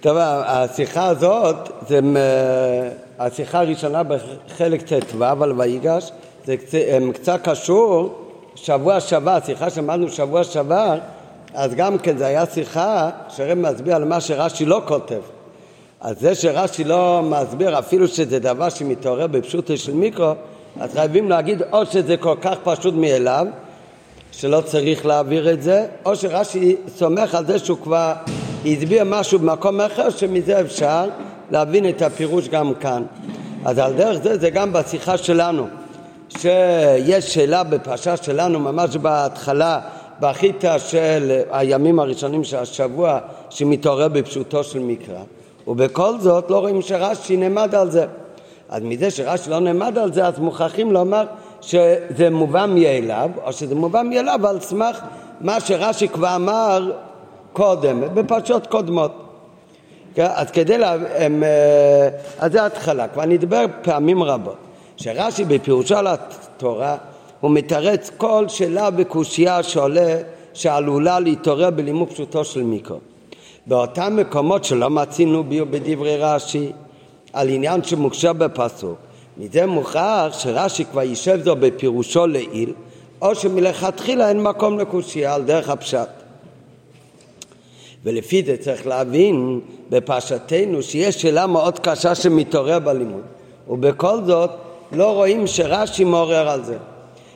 טוב, השיחה הזאת, זה השיחה הראשונה בחלק ט"ו על ויגש, זה קצת קשור שבוע שעבר, השיחה שלמדנו שבוע שעבר, אז גם כן זה היה שיחה שרב מסביר על מה שרש"י לא כותב. אז זה שרש"י לא מסביר אפילו שזה דבר שמתעורר בפשוטו של מיקרו, אז חייבים להגיד או שזה כל כך פשוט מאליו, שלא צריך להעביר את זה, או שרש"י סומך על זה שהוא כבר הסביר משהו במקום אחר, שמזה אפשר להבין את הפירוש גם כאן. אז על דרך זה זה גם בשיחה שלנו, שיש שאלה בפרשה שלנו ממש בהתחלה, בחיטה של הימים הראשונים של השבוע, שמתעורר בפשוטו של מקרא, ובכל זאת לא רואים שרש"י נעמד על זה. אז מזה שרש"י לא נעמד על זה, אז מוכרחים לומר שזה מובן מאליו, או שזה מובן מאליו על סמך מה שרש"י כבר אמר קודם, בפרשות קודמות. כן? אז כדי לה... הם... אה, אז זה ההתחלה, כבר נדבר פעמים רבות, שרש"י בפירושו על התורה הוא מתרץ כל שאלה וקושייה שעולה, שעלולה להתעורר בלימוד פשוטו של מיקרו. באותם מקומות שלא מצינו בדברי רש"י, על עניין שמוקשר בפסוק. מזה מוכרח שרש"י כבר יישב זו בפירושו לעיל, או שמלכתחילה אין מקום לקושייה על דרך הפשט. ולפי זה צריך להבין בפרשתנו שיש שאלה מאוד קשה שמתעורר בלימוד, ובכל זאת לא רואים שרש"י מעורר על זה.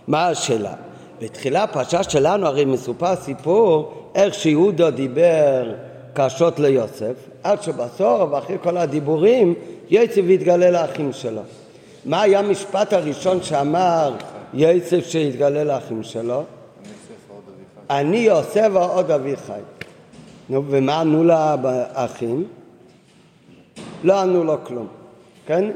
מה השאלה? בתחילה הפרשה שלנו הרי מסופר סיפור איך שיהודה דיבר קשות ליוסף, עד שבסוף, אחרי כל הדיבורים, יצב והתגלה לאחים שלו. מה היה המשפט הראשון שאמר יצב שהתגלה לאחים שלו? אני יוסף ועוד אביחי. נו, ומה ענו לאחים? לא ענו לו כלום, כן?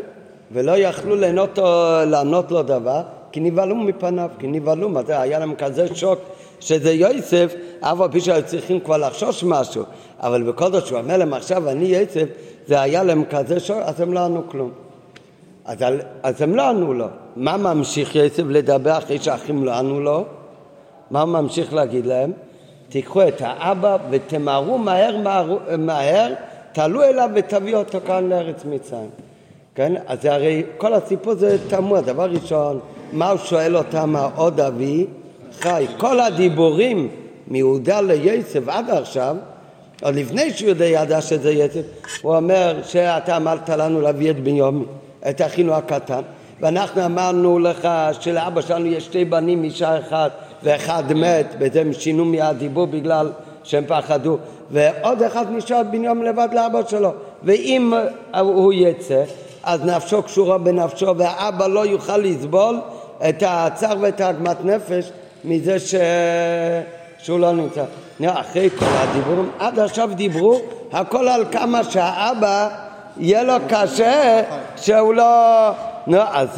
ולא יכלו לענות, לענות לו דבר, כי נבהלו מפניו, כי נבהלו, מה זה, היה להם כזה שוק שזה יוסף, אף על פי שהיו צריכים כבר לחשוש משהו, אבל בכל זאת שהוא אומר להם עכשיו אני יוסף, זה היה להם כזה שוק, אז הם לא ענו כלום. אז, אז הם לא ענו לו. מה ממשיך יוסף לדבר אחרי שהאחים לא ענו לו? מה הוא ממשיך להגיד להם? תיקחו את האבא ותמהרו מהר מהר, מהר תעלו אליו ותביאו אותו כאן לארץ מצרים. כן? אז זה הרי כל הסיפור זה תמוה. דבר ראשון, מה הוא שואל אותם העוד אבי? חי. כל הדיבורים מיהודה ליוסף עד עכשיו, עוד לפני שיהודה ידע שזה יוסף, הוא אומר שאתה אמרת לנו להביא את בנימין, את אחינו הקטן, ואנחנו אמרנו לך שלאבא שלנו יש שתי בנים, אישה אחת ואחד מת, בזה הם שינו מהדיבור בגלל שהם פחדו, ועוד אחד נשאר בנימין לבד לאבא שלו, ואם הוא יצא, אז נפשו קשורה בנפשו, והאבא לא יוכל לסבול את הצער ואת העגמת נפש מזה ש... שהוא לא נמצא. אחרי כל הדיבורים, עד עכשיו דיברו הכל על כמה שהאבא יהיה לו קשה שהוא לא... נו, אז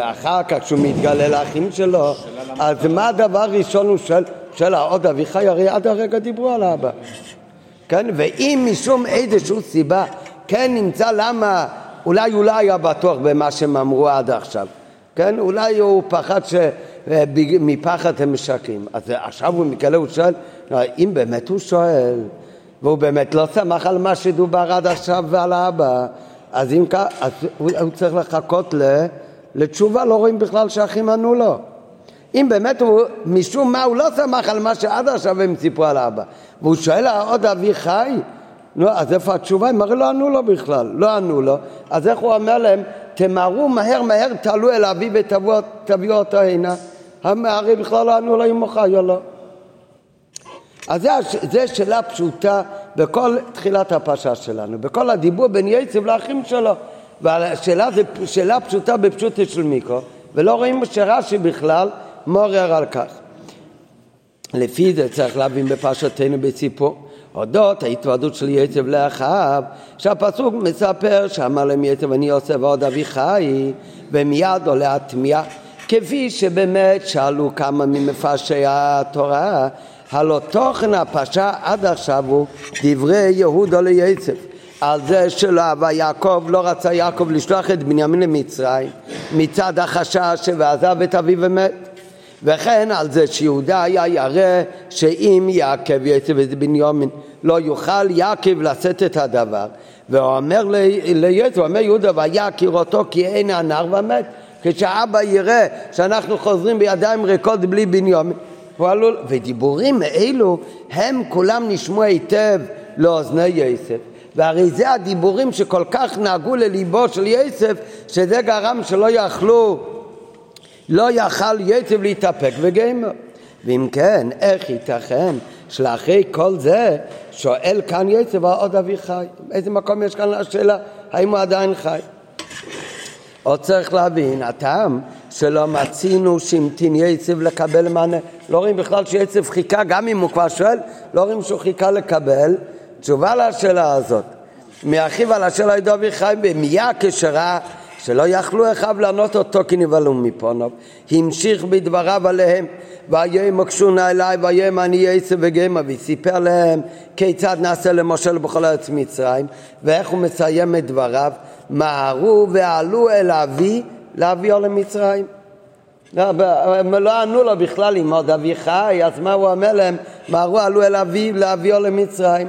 אחר כך כשהוא מתגלה לאחים שלו, אז מה הדבר הראשון הוא שואל? שואל עוד אביחי, הרי עד הרגע דיברו על האבא. כן, ואם משום איזושהי סיבה כן נמצא למה, אולי הוא לא היה בטוח במה שהם אמרו עד עכשיו. כן, אולי הוא פחד ש... מפחד הם משקרים. אז עכשיו הוא מגלה, הוא שואל, אם באמת הוא שואל, והוא באמת לא שמח על מה שדובר עד עכשיו ועל האבא, אז אם כך, אז הוא, הוא צריך לחכות ל, לתשובה, לא רואים בכלל שהאחים ענו לו. אם באמת הוא, משום מה הוא לא שמח על מה שעד עכשיו הם סיפרו על האבא, והוא שואל עוד אבי חי, נו, אז איפה התשובה? הם הרי לא ענו לו בכלל, לא ענו לו, אז איך הוא אומר להם, תמהרו מהר מהר, תעלו אל אבי ותביאו אותו הנה. הרי בכלל לא ענו לו אם הוא חי או לא. אז זו שאלה פשוטה בכל תחילת הפרשה שלנו, בכל הדיבור בין יצב לאחים שלו. והשאלה זו שאלה פשוטה בפשוטו של מיקרו, ולא רואים שרש"י בכלל מעורר על כך. לפי זה צריך להבין בפרשתנו בסיפור. אודות ההתוועדות של יצב לאחיו, שהפסוק מספר שאמר להם יצב אני עושה ועוד אביחי, ומיד עולה התמיהה. כפי שבאמת שאלו כמה ממפרשי התורה, הלא תוכן הפרשה עד עכשיו הוא דברי יהודה ליצב. על זה שלא יעקב, לא רצה יעקב לשלוח את בנימין למצרים מצד החשש ועזב את אביו ומת. וכן על זה שיהודה היה ירא שאם יעקב יצא וזה בנימין לא יוכל יעקב לשאת את הדבר והוא אומר ליצא, הוא אומר יהודה ויעקר אותו כי אין הנער ומת כשאבא יראה שאנחנו חוזרים בידיים ריקות בלי בנימין ודיבורים אלו הם כולם נשמעו היטב לאוזני יוסף והרי זה הדיבורים שכל כך נהגו לליבו של יוסף שזה גרם שלא יכלו לא יכל יצב להתאפק וגמר. ואם כן, איך ייתכן שלאחרי כל זה שואל כאן יצב עוד אבי חי? באיזה מקום יש כאן השאלה האם הוא עדיין חי? עוד צריך להבין, הטעם שלא מצינו שהמתין יצב לקבל מענה. לא רואים בכלל שיצב חיכה, גם אם הוא כבר שואל, לא רואים שהוא חיכה לקבל תשובה לשאלה הזאת. מאחיו על השאלה ידו אביחי, ומיד כשראה שלא יכלו אחיו לענות אותו כי נבהלו מפוניו. המשיך בדבריו עליהם, ויהיה מקשונה אליי, ויהיה אני עשר וגמא, וסיפר להם כיצד נעשה למשה בכל ארץ מצרים, ואיך הוא מסיים את דבריו, מהרו ועלו אל אבי להביאו למצרים. לא, הם לא ענו לו בכלל אם עוד אבי חי, אז מה הוא אומר להם? מהרו עלו אל אבי להביאו למצרים.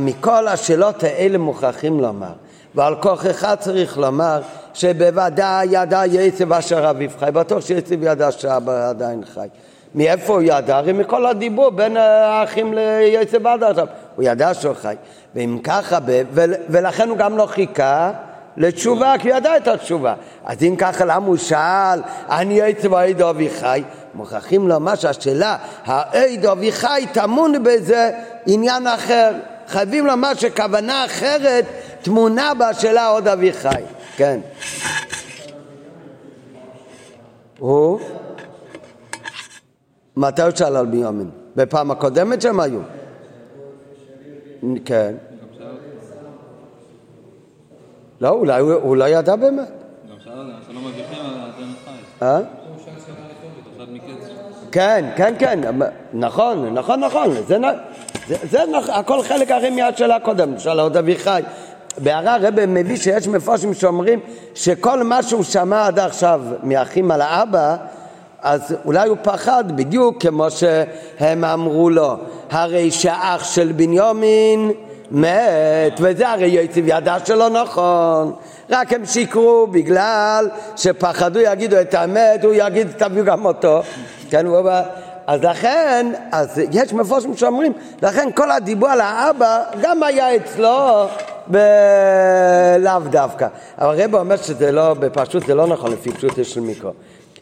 מכל השאלות האלה מוכרחים לומר, ועל אחד צריך לומר שבוודאי ידע יצב אשר אביו חי, בטוח שיצב ידע שאבא עדיין חי. מאיפה הוא ידע? הרי מכל הדיבור בין האחים ליצב עד עכשיו, הוא ידע שהוא חי. ואם ככה, ולכן הוא גם לא חיכה לתשובה, כי הוא ידע את התשובה. אז אם ככה, למה הוא שאל, אני יצב העד אבי חי? מוכרחים לומר שהשאלה, העד אבי חי טמון בזה עניין אחר. חייבים לומר שכוונה אחרת טמונה בשאלה עוד אבי חי. כן. הוא? מתי הוא שאל על ביומין? בפעם הקודמת שהם היו? כן. לא, אולי הוא לא ידע באמת. אה? כן, כן, כן, נכון, נכון, נכון, זה הכל חלק הרי מהשאלה הקודמת, שאלה עוד אביחי. בהערה הרב מביא שיש מפורשים שאומרים שכל מה שהוא שמע עד עכשיו מאחים על האבא אז אולי הוא פחד בדיוק כמו שהם אמרו לו הרי שאח של בנימין מת וזה הרי יציב ידע שלא נכון רק הם שיקרו בגלל שפחדו יגידו את האמת הוא יגיד תביאו גם אותו כן, הוא אז לכן, אז יש מפורשים שאומרים, לכן כל הדיבור על האבא גם היה אצלו בלאו דווקא. אבל הרב אומר שזה לא, בפשוט זה לא נכון לפי פשוט של מיקרו.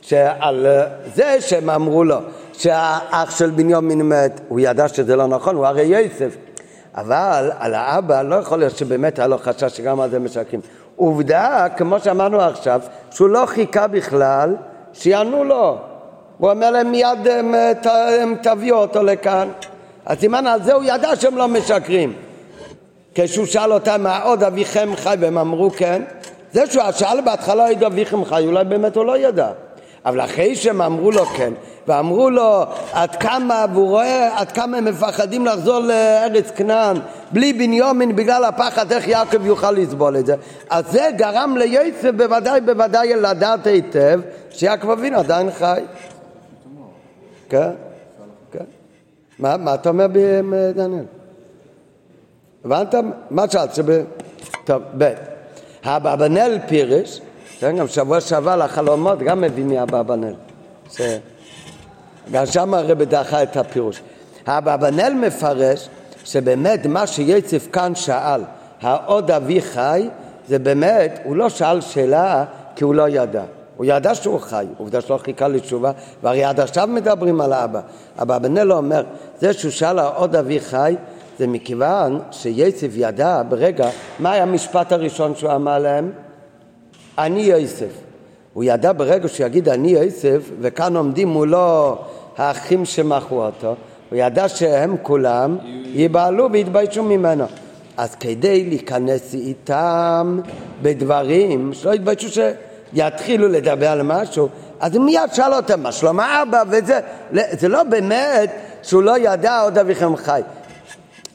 שעל זה שהם אמרו לו שהאח של בנימין מת, הוא ידע שזה לא נכון, הוא הרי יוסף. אבל על האבא לא יכול להיות שבאמת היה לו חשש שגם על זה משקרים. עובדה, כמו שאמרנו עכשיו, שהוא לא חיכה בכלל שיענו לו. הוא אומר להם מיד הם, הם תביאו אותו לכאן. אז סימן על זה הוא ידע שהם לא משקרים. כשהוא שאל אותם מה עוד אביכם חי והם אמרו כן, זה שהוא שאל בהתחלה עוד אביכם חי, אולי באמת הוא לא ידע. אבל אחרי שהם אמרו לו כן, ואמרו לו עד כמה, והוא רואה עד כמה הם מפחדים לחזור לארץ כנען בלי בנימין בגלל הפחד איך יעקב יוכל לסבול את זה, אז זה גרם ליוסף בוודאי בוודאי לדעת היטב שיעקב אבינו עדיין חי. כן, כן. מה, מה אתה אומר דניאל? הבנת? מה שאלת? טוב, ב' האבנל פירש, כן, גם שבוע שעבר לחלומות גם מביא מאבנל. ש... גם שם הרב דחה את הפירוש. האבנל מפרש שבאמת מה שיצף כאן שאל, העוד אבי חי, זה באמת, הוא לא שאל שאלה כי הוא לא ידע. הוא ידע שהוא חי, עובדה שלא חיכה לתשובה, והרי עד עכשיו מדברים על האבא. אבא בנלו אומר, זה שהוא שאל עוד אבי חי, זה מכיוון שיצב ידע ברגע, מה היה המשפט הראשון שהוא אמר להם? אני יוסף. הוא ידע ברגע שהוא יגיד אני יוסף, וכאן עומדים מולו האחים שמכרו אותו, הוא ידע שהם כולם ייבהלו ויתביישו ממנו. אז כדי להיכנס איתם בדברים, שלא יתביישו ש... יתחילו לדבר על משהו, אז מיד שאל אותם מה שלום האבא וזה, זה לא באמת שהוא לא ידע עוד אביכם חי.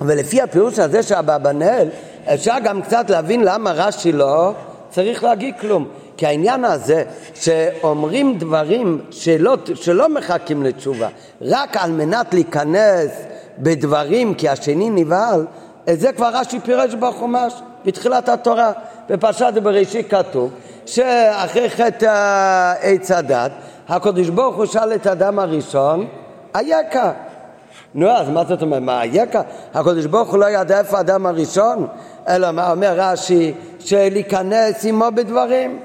ולפי הפירוש הזה של אבנאל, אפשר גם קצת להבין למה רש"י לא צריך להגיד כלום. כי העניין הזה שאומרים דברים שלא, שלא מחכים לתשובה, רק על מנת להיכנס בדברים כי השני נבהל, את זה כבר רש"י פירש בחומש, בתחילת התורה. בפרשת בראשית כתוב שאחרי חטא עץ הדת, הקדוש ברוך הוא שאל את האדם הראשון, אייכה? נו, אז מה זאת אומרת? מה אייכה? הקדוש ברוך הוא לא ידע איפה האדם הראשון? אלא מה אומר רש"י? שלהיכנס עמו בדברים.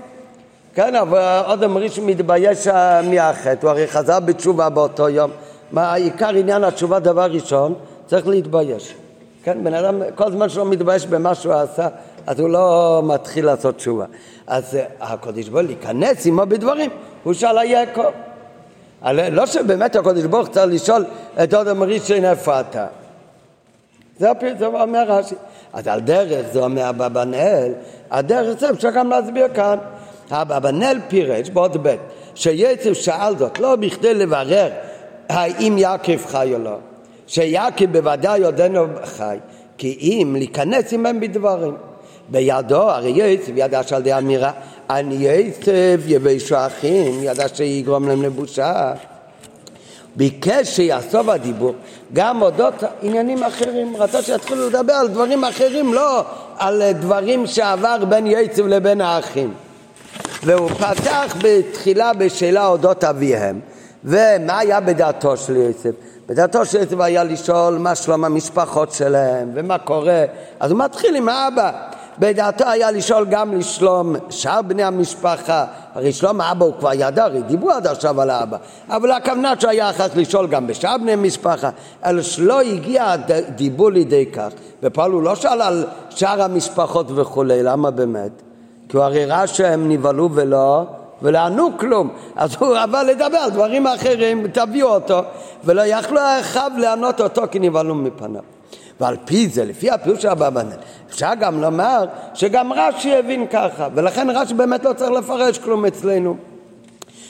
כן, אבל עוד אמרי שמתבייש מהחטא, הוא הרי חזר בתשובה באותו יום. מה עיקר עניין התשובה, דבר ראשון, צריך להתבייש. כן, בן אדם, כל זמן שלא מתבייש במה שהוא עשה, אז הוא לא מתחיל לעשות תשובה. אז אה, הקודש ברוך להיכנס עמו בדברים, הוא שאל היעקב. לא שבאמת הקודש ברוך צריך לשאול את עוד המרישן איפה אתה. זה אומר רש"י. אז על דרך זה אומר אבבנאל, הדרך זה אפשר גם להסביר כאן. אבבנאל פירש בעוד ב' שיצב שאל זאת לא בכדי לברר האם יעקב חי או לא, שיעקב בוודאי עודנו חי, כי אם להיכנס עמהם בדברים. בידו, הרי יצב ידע שעל די אמירה, אני יצב יבשו אחים, ידע שיגרום להם לבושה. ביקש שיעשו בדיבור גם אודות עניינים אחרים, רצה שיתחילו לדבר על דברים אחרים, לא על דברים שעבר בין יצב לבין האחים. והוא פתח בתחילה בשאלה אודות אביהם, ומה היה בדעתו של יצב? בדעתו של יצב היה לשאול מה שלום המשפחות שלהם ומה קורה, אז הוא מתחיל עם האבא. בדעתו היה לשאול גם לשלום שאר בני המשפחה, הרי שלום האבא הוא כבר ידע, הרי דיברו עד עכשיו על האבא, אבל הכוונה שהוא היה כך לשאול גם בשאר בני המשפחה, אלא שלא הגיע הדיבור לידי כך, ופה הוא לא שאל על שאר המשפחות וכולי, למה באמת? כי הוא הרי ראה שהם נבהלו ולא, ולא ענו כלום, אז הוא אבל לדבר על דברים אחרים, תביאו אותו, ולא יכלו אחיו לענות אותו כי נבהלו מפניו. ועל פי זה, לפי הפירוש של אברבנאל, אפשר גם לומר שגם רש"י הבין ככה, ולכן רש"י באמת לא צריך לפרש כלום אצלנו.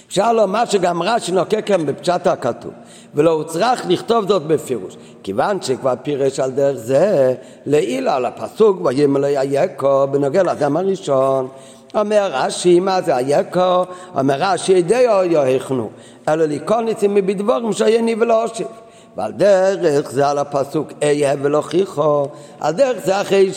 אפשר לומר שגם רש"י נוקה כאן בפשט הכתוב, ולא הוא צריך לכתוב זאת בפירוש, כיוון שכבר פירש על דרך זה לעיל על הפסוק ויאמר איקו בנוגע לאדם הראשון. אומר רש"י, מה זה איקו? אומר רש"י, ידי או יהיכנו, אלא לקונצים מבדבורים שייני ולא אושיב. ועל דרך זה על הפסוק אהיה ולא חיכו, על דרך זה אחרי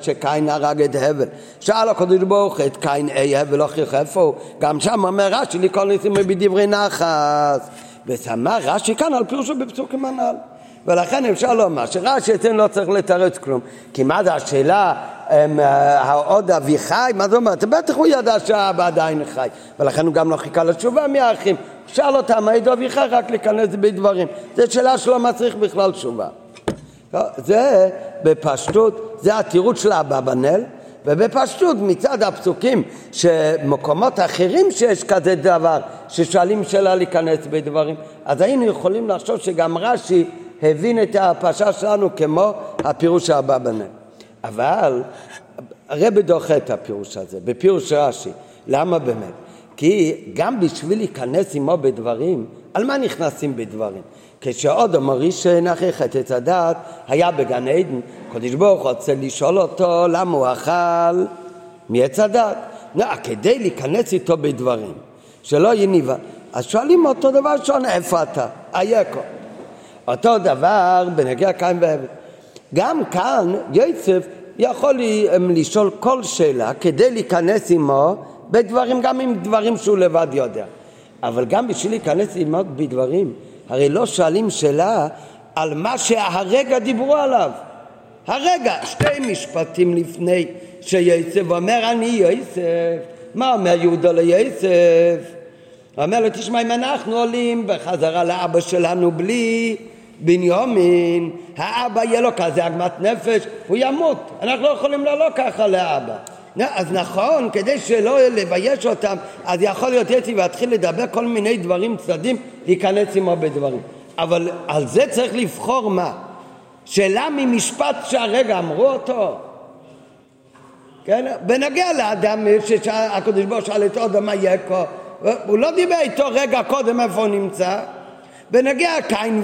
שקין הרג את הבל. שאל הקדוש ברוך את קין אהיה ולא חיכו, איפה? גם שם אומר רש"י לכל ניסים בדברי נחס. ושמה רש"י כאן על פירושו בפסוקים הנ"ל. ולכן אפשר לומר שרש"י אצלנו לא צריך לתרץ כלום. כי מה זה השאלה, העוד אבי חי? מה זה אומר? בטח הוא ידע שהאבא עדיין חי. ולכן הוא גם לא חיכה לתשובה מהאחים. שאל אותם, מה ידעו אביך רק להיכנס בדברים. זו שאלה שלא מצריך בכלל תשובה. לא, זה בפשטות, זה התירוץ של אבבנאל, ובפשטות מצד הפסוקים שמקומות אחרים שיש כזה דבר, ששואלים שאלה להיכנס בדברים, אז היינו יכולים לחשוב שגם רש"י הבין את הפרשה שלנו כמו הפירוש של אבבנאל. אבל הרב דוחה את הפירוש הזה, בפירוש רש"י. למה באמת? כי גם בשביל להיכנס עמו בדברים, על מה נכנסים בדברים? כשעוד המורישן אחרי חטא הדעת היה בגן עדן, קדוש ברוך הוא רוצה לשאול אותו למה הוא אכל מעץ הדעת. לא, כדי להיכנס איתו בדברים, שלא יהיה ניבה. אז שואלים אותו דבר ראשון, איפה אתה? אייכו. אותו דבר בנגיע קין והבל. גם כאן יוסף יכול לשאול כל שאלה כדי להיכנס עמו בדברים, גם עם דברים שהוא לבד יודע. אבל גם בשביל להיכנס ללמוד בדברים, הרי לא שואלים שאלה על מה שהרגע דיברו עליו. הרגע, שתי משפטים לפני שיוסף אומר אני יוסף, מה אומר יהודה ליוסף? אומר לו תשמע אם אנחנו עולים בחזרה לאבא שלנו בלי בנימין, האבא יהיה לו כזה עגמת נפש, הוא ימות, אנחנו לא יכולים לעלות ככה לאבא. אז נכון, כדי שלא לבייש אותם, אז יכול להיות יצי ויתחיל לדבר כל מיני דברים צדדים, להיכנס עמו בדברים. אבל על זה צריך לבחור מה? שאלה ממשפט שהרגע אמרו אותו. כן? בנגיע לאדם שהקדוש ברוך הוא שאל את אודם מה יקו, הוא לא דיבר איתו רגע קודם איפה הוא נמצא. בנגיע קין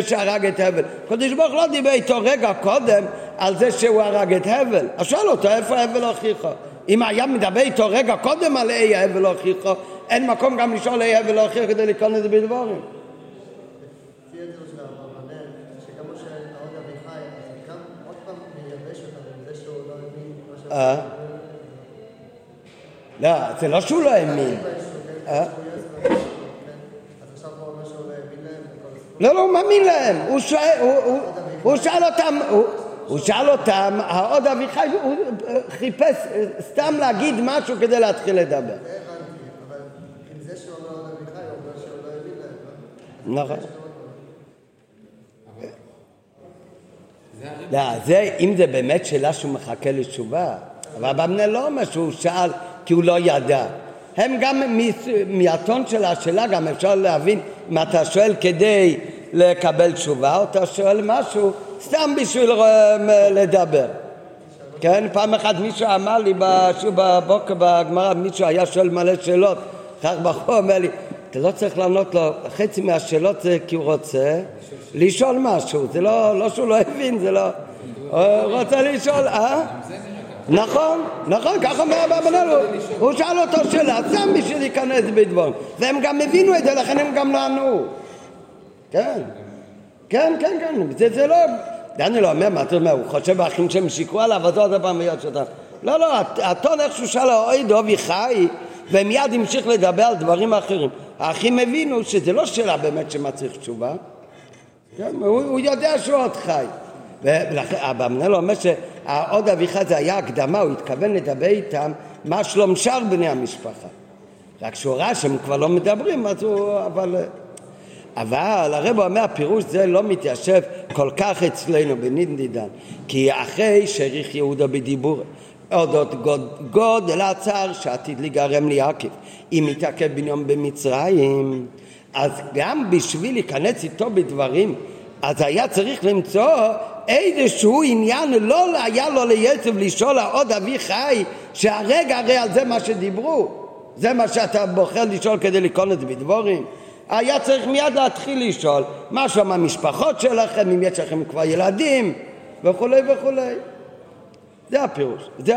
שהרג את הבל. הקדוש ברוך לא דיבר איתו רגע קודם על זה שהוא הרג את הבל. אז שאל אותו איפה הבל הוכיחו. אם היה מדבר איתו רגע קודם על איה ולא הוכיחו, אין מקום גם לשאול איה ולא הוכיחו כדי לקרוא את זה בדבורים. אה? לא, זה לא שהוא לא האמין. לא, לא, הוא מאמין להם. הוא שאל אותם, הוא שאל אותם, העוד אביחי, הוא חיפש סתם להגיד משהו כדי להתחיל לדבר. נכון. לא, זה, אם זה באמת שאלה שהוא מחכה לתשובה, אבל אברבנאל לא אומר שהוא שאל כי הוא לא ידע. הם גם מהטון של השאלה גם אפשר להבין אם אתה שואל כדי לקבל תשובה או אתה שואל משהו סתם בשביל אה, לדבר. כן, פעם אחת מישהו אמר לי בשיעור בבוקר בגמרא, מישהו היה שואל מלא שאלות, אחר כך בחור אומר לי, אתה לא צריך לענות לו, חצי מהשאלות זה כי הוא רוצה לשאול משהו, זה לא, לא שהוא לא הבין, זה לא... הוא רוצה לשאול, אה? נכון, נכון, ככה אומר אברבנאל, הוא שאל אותו שאלה, סתם בשביל להיכנס בדברים, והם גם הבינו את זה, לכן הם גם לא ענו. כן, כן, כן, כן, זה, לא... דניאל אומר, מה אתה אומר, הוא חושב באחים שהם שיקרו עליו, אז עוד פעם מיד שאתה... לא, לא, הטון איכשהו שאל אוי דובי חי, ומיד המשיך לדבר על דברים אחרים. האחים הבינו שזה לא שאלה באמת שמצריך תשובה, כן, הוא, יודע שהוא עוד חי. והמנהל אומר שהעוד אביך זה היה הקדמה, הוא התכוון לדבר איתם מה שלום שאר בני המשפחה. רק כשהוא ראה שהם כבר לא מדברים, אז הוא... אבל... אבל הרב אומר, הפירוש זה לא מתיישב כל כך אצלנו בנינדידן, כי אחרי שהעריך יהודה בדיבור אודות גוד, גודל הצער שעתיד להיגרם ליעקב, אם יתעכב בניום במצרים, אז גם בשביל להיכנס איתו בדברים, אז היה צריך למצוא איזשהו עניין לא היה לו ליצב לשאול העוד אבי חי שהרגע הרי על זה מה שדיברו זה מה שאתה בוחר לשאול כדי לקרוא בדבורים היה צריך מיד להתחיל לשאול מה שם המשפחות שלכם, אם יש לכם כבר ילדים וכולי וכולי. זה הפירוש. זה,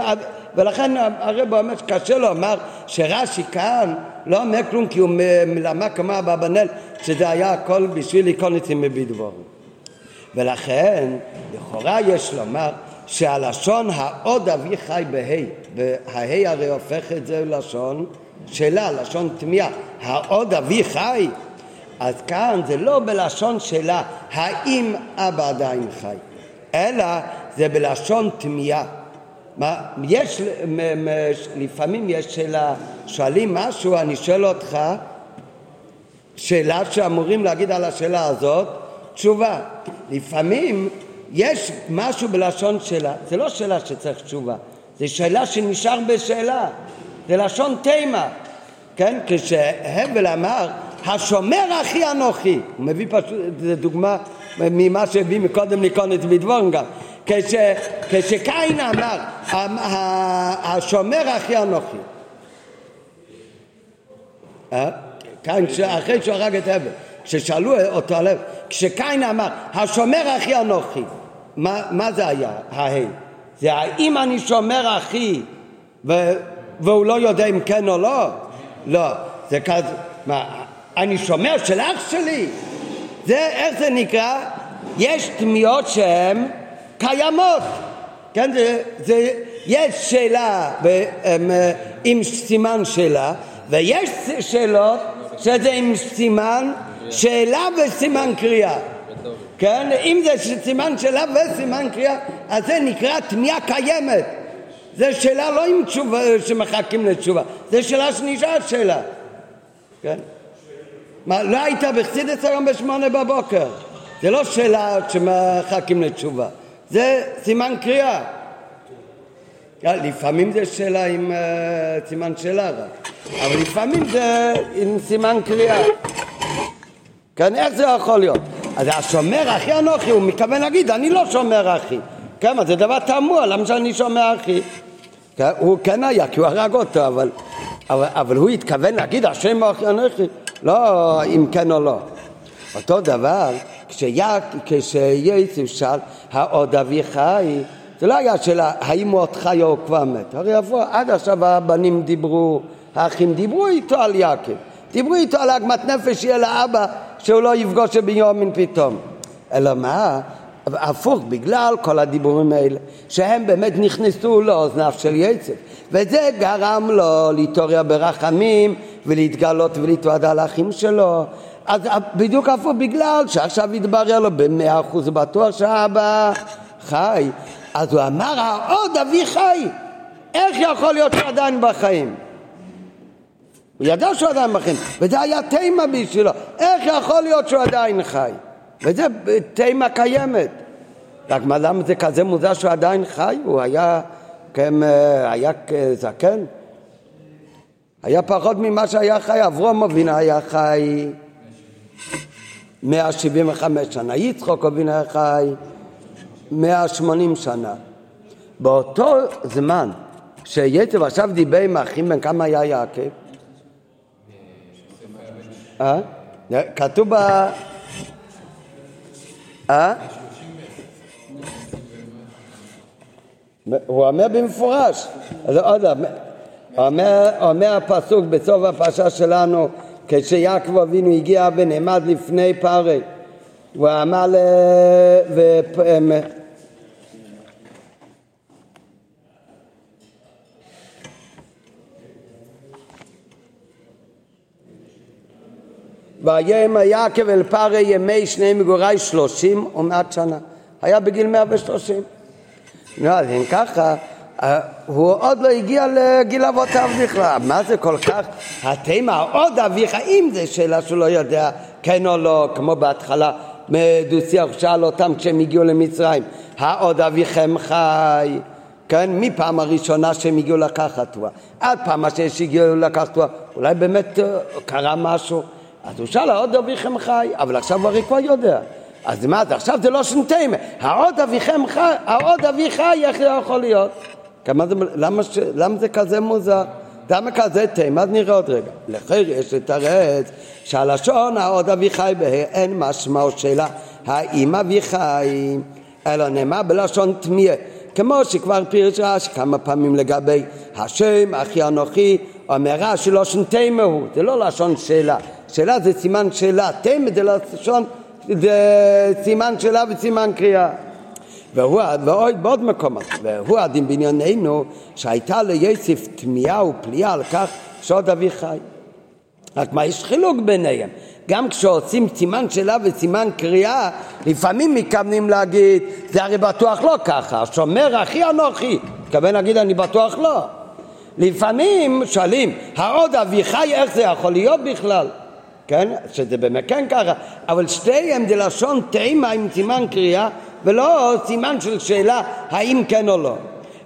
ולכן הרב אומר שקשה לו, אמר שרש"י כאן לא אומר כלום כי הוא למד כמו אברבנאל שזה היה הכל בשביל להיכנס עם בדבורים. ולכן לכאורה יש לומר שהלשון העוד אבי חי בה' והה' הרי הופך את זה ללשון שאלה, לשון תמיהה, העוד אבי חי? אז כאן זה לא בלשון שאלה האם אבא עדיין חי, אלא זה בלשון תמיהה. מה, יש, לפעמים יש שאלה, שואלים משהו, אני שואל אותך שאלה שאמורים להגיד על השאלה הזאת תשובה. לפעמים יש משהו בלשון שאלה, זה לא שאלה שצריך תשובה, זה שאלה שנשאר בשאלה, זה לשון תימה, כן? כשהבל אמר השומר אחי אנוכי, הוא מביא פשוט, זו דוגמה ממה שהביא מקודם לקונץ בדבורן גם, כש, כשקין אמר השומר אחי אנוכי, אה? קין אחרי שהוא הרג את הבל, כששאלו אותו עליו, כשקין אמר השומר אחי אנוכי, מה, מה זה היה, ההי? זה האם אני שומר אחי ו, והוא לא יודע אם כן או לא? לא, זה כזה, מה, אני שומר של אח שלי? זה, איך זה נקרא? יש תמיהות שהן קיימות, כן, זה, זה, יש שאלה עם, עם סימן שאלה ויש שאלות שזה עם סימן שאלה וסימן קריאה כן? אם זה סימן שאלה וסימן קריאה, אז זה נקרא תמיהה קיימת. זה שאלה לא עם תשובה, שמחכים לתשובה, זה שאלה שנשארת שאלה. כן? מה, לא היית בחסידס היום בשמונה בבוקר. זה לא שאלה שמחכים לתשובה, זה סימן קריאה. לפעמים זה שאלה עם uh, סימן שאלה רק, אבל לפעמים זה עם סימן קריאה. כן, איך זה יכול להיות? אז השומר אחי אנוכי, הוא מתכוון להגיד, אני לא שומר אחי. כמה, זה דבר תמוה, למה שאני שומר אחי? כן, הוא כן היה, כי הוא הרג אותו, אבל, אבל, אבל הוא התכוון להגיד, השם אחי אנוכי, לא אם כן או לא. אותו דבר, כשיוסף שאל, העוד אבי חי, זה לא היה שאלה האם הוא עוד חי או כבר מת. הרי איפה עד עכשיו הבנים דיברו, האחים דיברו איתו על יעקב. דיברו איתו על עגמת נפש שיהיה לאבא שהוא לא יפגוש ביומין פתאום. אלא מה? הפוך, בגלל כל הדיבורים האלה, שהם באמת נכנסו לאוזניו של יצב, וזה גרם לו להתעורר ברחמים ולהתגלות ולהתוועד על האחים שלו. אז בדיוק הפוך, בגלל שעכשיו התברר לו במאה אחוז בטוח שהאבא חי, אז הוא אמר, העוד אבי חי, איך יכול להיות שהוא עדיין בחיים? הוא ידע שהוא עדיין בחיים, וזה היה תימה בשבילו, איך יכול להיות שהוא עדיין חי? וזה תימה קיימת. רק מה למה זה כזה מוזר שהוא עדיין חי? הוא היה, כן, היה זקן? היה פחות ממה שהיה חי, אברום אבינו היה חי 175 שנה, יצחוק אבינו היה חי 180 שנה. באותו זמן שיצב עכשיו דיבר עם האחים, בן כמה היה יעקב? אה? כתוב ב... אה? הוא אומר במפורש, אז עוד אומר, אומר הפסוק בסוף הפרשה שלנו כשיעקב אבינו הגיע ונעמד לפני פרי הוא אמר ל... ויאמר יעקב אל פרי ימי שני מגורי שלושים ומעט שנה. היה בגיל מאה ושלושים. נו, אז אם ככה, אה, הוא עוד לא הגיע לגיל אבותיו בכלל. מה זה כל כך? התימה עוד אביך, אם זה שאלה שהוא לא יודע כן או לא, כמו בהתחלה מדו-שיח שאל אותם כשהם הגיעו למצרים, העוד אביכם חי? כן, מפעם הראשונה שהם הגיעו לקחת תורה, עד פעם השנייה שהגיעו לקחת תורה, אולי באמת אה, קרה משהו. אז הוא שאל, העוד אביכם חי, אבל עכשיו הרי כבר יודע. אז מה זה, עכשיו זה לא שנתיים, העוד אביכם חי, העוד אבי חי, איך זה יכול להיות? זה, למה, ש, למה זה כזה מוזר? למה כזה תימה? אז נראה עוד רגע. לכן יש לתרץ שהלשון העוד אבי חי אין משמעות שלה האם אבי חי, אלא נאמר בלשון תמיה. כמו שכבר פירש רש"י כמה פעמים לגבי השם, אחי אנוכי, אומר רש"י לשון תימה הוא, זה לא לשון שאלה. שאלה זה סימן שאלה, תימה זה לשון, זה סימן שאלה וסימן קריאה. והוא, ועוד בעוד מקומות, והוא הדין בענייננו שהייתה ליוסף תמיהה ופליאה על כך שעוד אבי חי. רק מה, יש חילוק ביניהם. גם כשעושים סימן שאלה וסימן קריאה, לפעמים מתכוונים להגיד, זה הרי בטוח לא ככה, שומר אחי אנוכי, מתכוון להגיד אני בטוח לא. לפעמים שואלים, העוד אבי חי, איך זה יכול להיות בכלל? כן? שזה באמת כן ככה, אבל שתיהם זה לשון תימה עם סימן קריאה ולא סימן של שאלה האם כן או לא.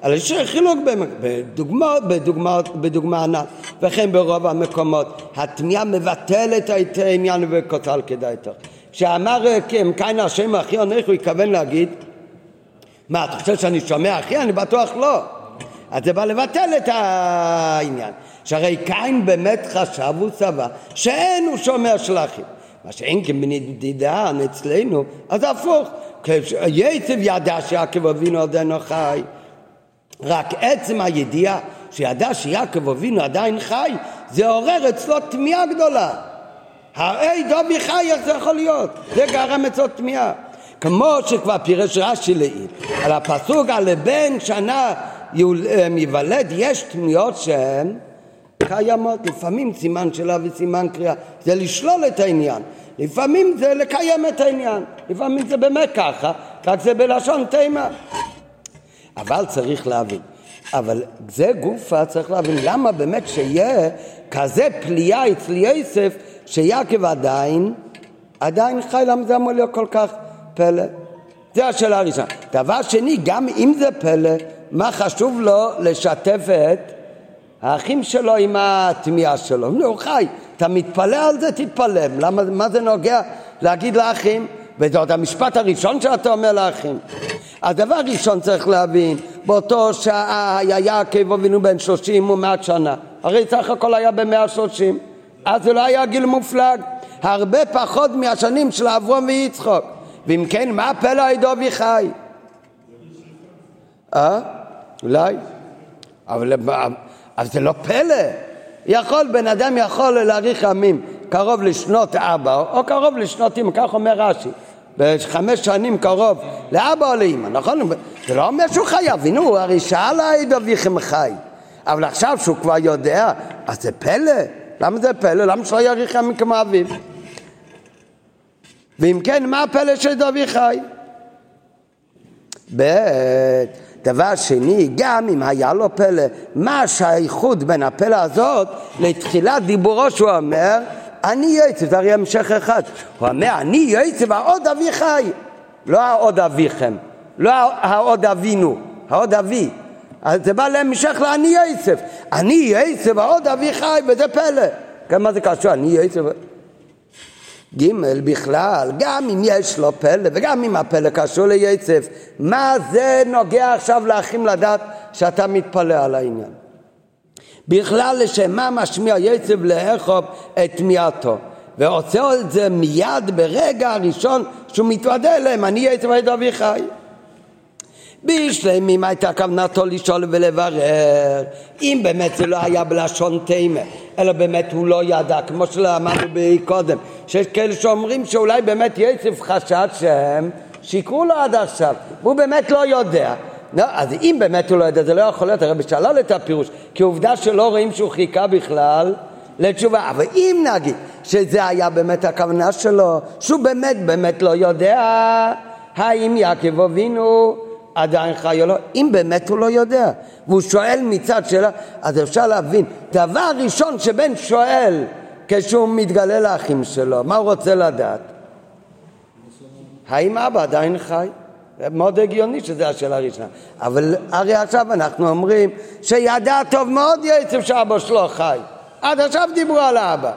אלא יש חילוק בדוגמה, בדוגמה, בדוגמה ענת, וכן ברוב המקומות התמיהה מבטלת את העניין וכותל כדאי טוב. כשאמר כן, כאן השם אחי עונך הוא התכוון להגיד מה, אתה חושב שאני שומע אחי? אני בטוח לא. אז זה בא לבטל את העניין. שהרי קין באמת חשב, סבר, שאין הוא שומע של אחים. מה שאין כבנדידן אצלנו, אז הפוך. יצב ידע שיעקב אבינו עודנו חי. רק עצם הידיעה שידע שיעקב אבינו עדיין חי, זה עורר אצלו תמיהה גדולה. הרי דובי חי, איך זה יכול להיות? זה גרם אצלו תמיהה. כמו שכבר פירש רש"י לעיל, על הפסוק על בן שנה ייוולד, יש תמיהות שהן קיימות, לפעמים סימן שאלה וסימן קריאה, זה לשלול את העניין, לפעמים זה לקיים את העניין, לפעמים זה באמת ככה, רק זה בלשון תימה. אבל צריך להבין, אבל זה גופה צריך להבין למה באמת שיהיה כזה פליאה אצל יוסף שיעקב עדיין, עדיין חי, למה זה אמור להיות כל כך פלא? זה השאלה הראשונה. דבר שני, גם אם זה פלא, מה חשוב לו לשתף את האחים שלו עם התמיהה שלו. נו, חי, אתה מתפלא על זה, תתפלא. למה, מה זה נוגע להגיד לאחים? וזה עוד המשפט הראשון שאתה אומר לאחים. הדבר הראשון צריך להבין, באותו שעה היה יעקב אבינו בן שלושים ומעט שנה. הרי סך הכל היה במאה שלושים. אז זה לא היה גיל מופלג. הרבה פחות מהשנים של אברום ויצחוק. ואם כן, מה פלא עדו חי? אה? אולי. אבל, אבל זה לא פלא. יכול, בן אדם יכול להאריך ימים קרוב לשנות אבא או קרוב לשנות אמא, כך אומר רש"י. בחמש שנים קרוב לאבא או לאמא, נכון? זה לא אומר שהוא חייב, הנה הוא הרי שאל העד אביכם חי. אבל עכשיו שהוא כבר יודע, אז זה פלא. למה זה פלא? למה שלא יאריך ימים כמו אביו? ואם כן, מה הפלא של דוד חי? ב' דבר שני, גם אם היה לו פלא, מה השייכות בין הפלא הזאת לתחילת דיבורו שהוא אומר, אני יועצת, זה הרי המשך אחד. הוא אומר, אני יועצת והעוד אבי חי. לא העוד אביכם, לא העוד אבינו, העוד אבי. אז זה בא להמשך לאני יועצת. אני יועצת והעוד אבי חי, וזה פלא. כן, מה זה קשור? אני יועצת... ג' בכלל, גם אם יש לו פלא וגם אם הפלא קשור ליצף, מה זה נוגע עכשיו לאחים לדעת שאתה מתפלא על העניין? בכלל לשם מה משמיע יצב לאכוב את תמיעתו ועושה את זה מיד ברגע הראשון שהוא מתוודה אליהם, אני יצב עד אביחי בשלמים הייתה כוונתו לשאול ולברר אם באמת זה לא היה בלשון תימה אלא באמת הוא לא ידע כמו שלמדנו קודם שיש כאלה שאומרים שאולי באמת יצף חשד שהם שיקרו לו עד עכשיו. והוא באמת לא יודע. לא, אז אם באמת הוא לא יודע זה לא יכול להיות. הרבי שלל את הפירוש כי עובדה שלא רואים שהוא חיכה בכלל לתשובה. אבל אם נגיד שזה היה באמת הכוונה שלו שהוא באמת באמת לא יודע האם יעקב אבינו עדיין חי או לא, אם באמת הוא לא יודע, והוא שואל מצד שאלה, אז אפשר להבין, דבר ראשון שבן שואל כשהוא מתגלה לאחים שלו, מה הוא רוצה לדעת? האם אבא עדיין חי? מאוד הגיוני שזו השאלה הראשונה. אבל הרי עכשיו אנחנו אומרים שידע טוב מאוד יצב שאבא שלו חי. עד עכשיו דיברו על האבא.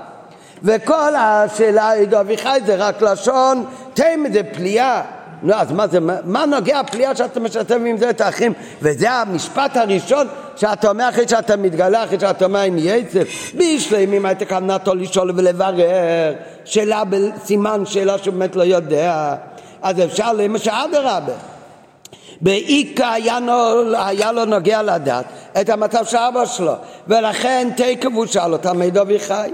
וכל השאלה, עדו אביחי, זה רק לשון תימא פליאה. נו, אז מה זה, מה נוגע הפליאה שאתה משתף עם זה את האחים? וזה המשפט הראשון שאתה אומר אחרי שאתה מתגלה, אחרי שאתה אומר עם יצף. בשלמים הייתה כוונתו לשאול ולברר, שאלה בסימן שאלה שהוא באמת לא יודע. אז אפשר למשל אדרבה. באיכה היה, היה לו נוגע לדעת את המצב של אבא שלו, ולכן תקף הוא שאל אותה מי דובי חי.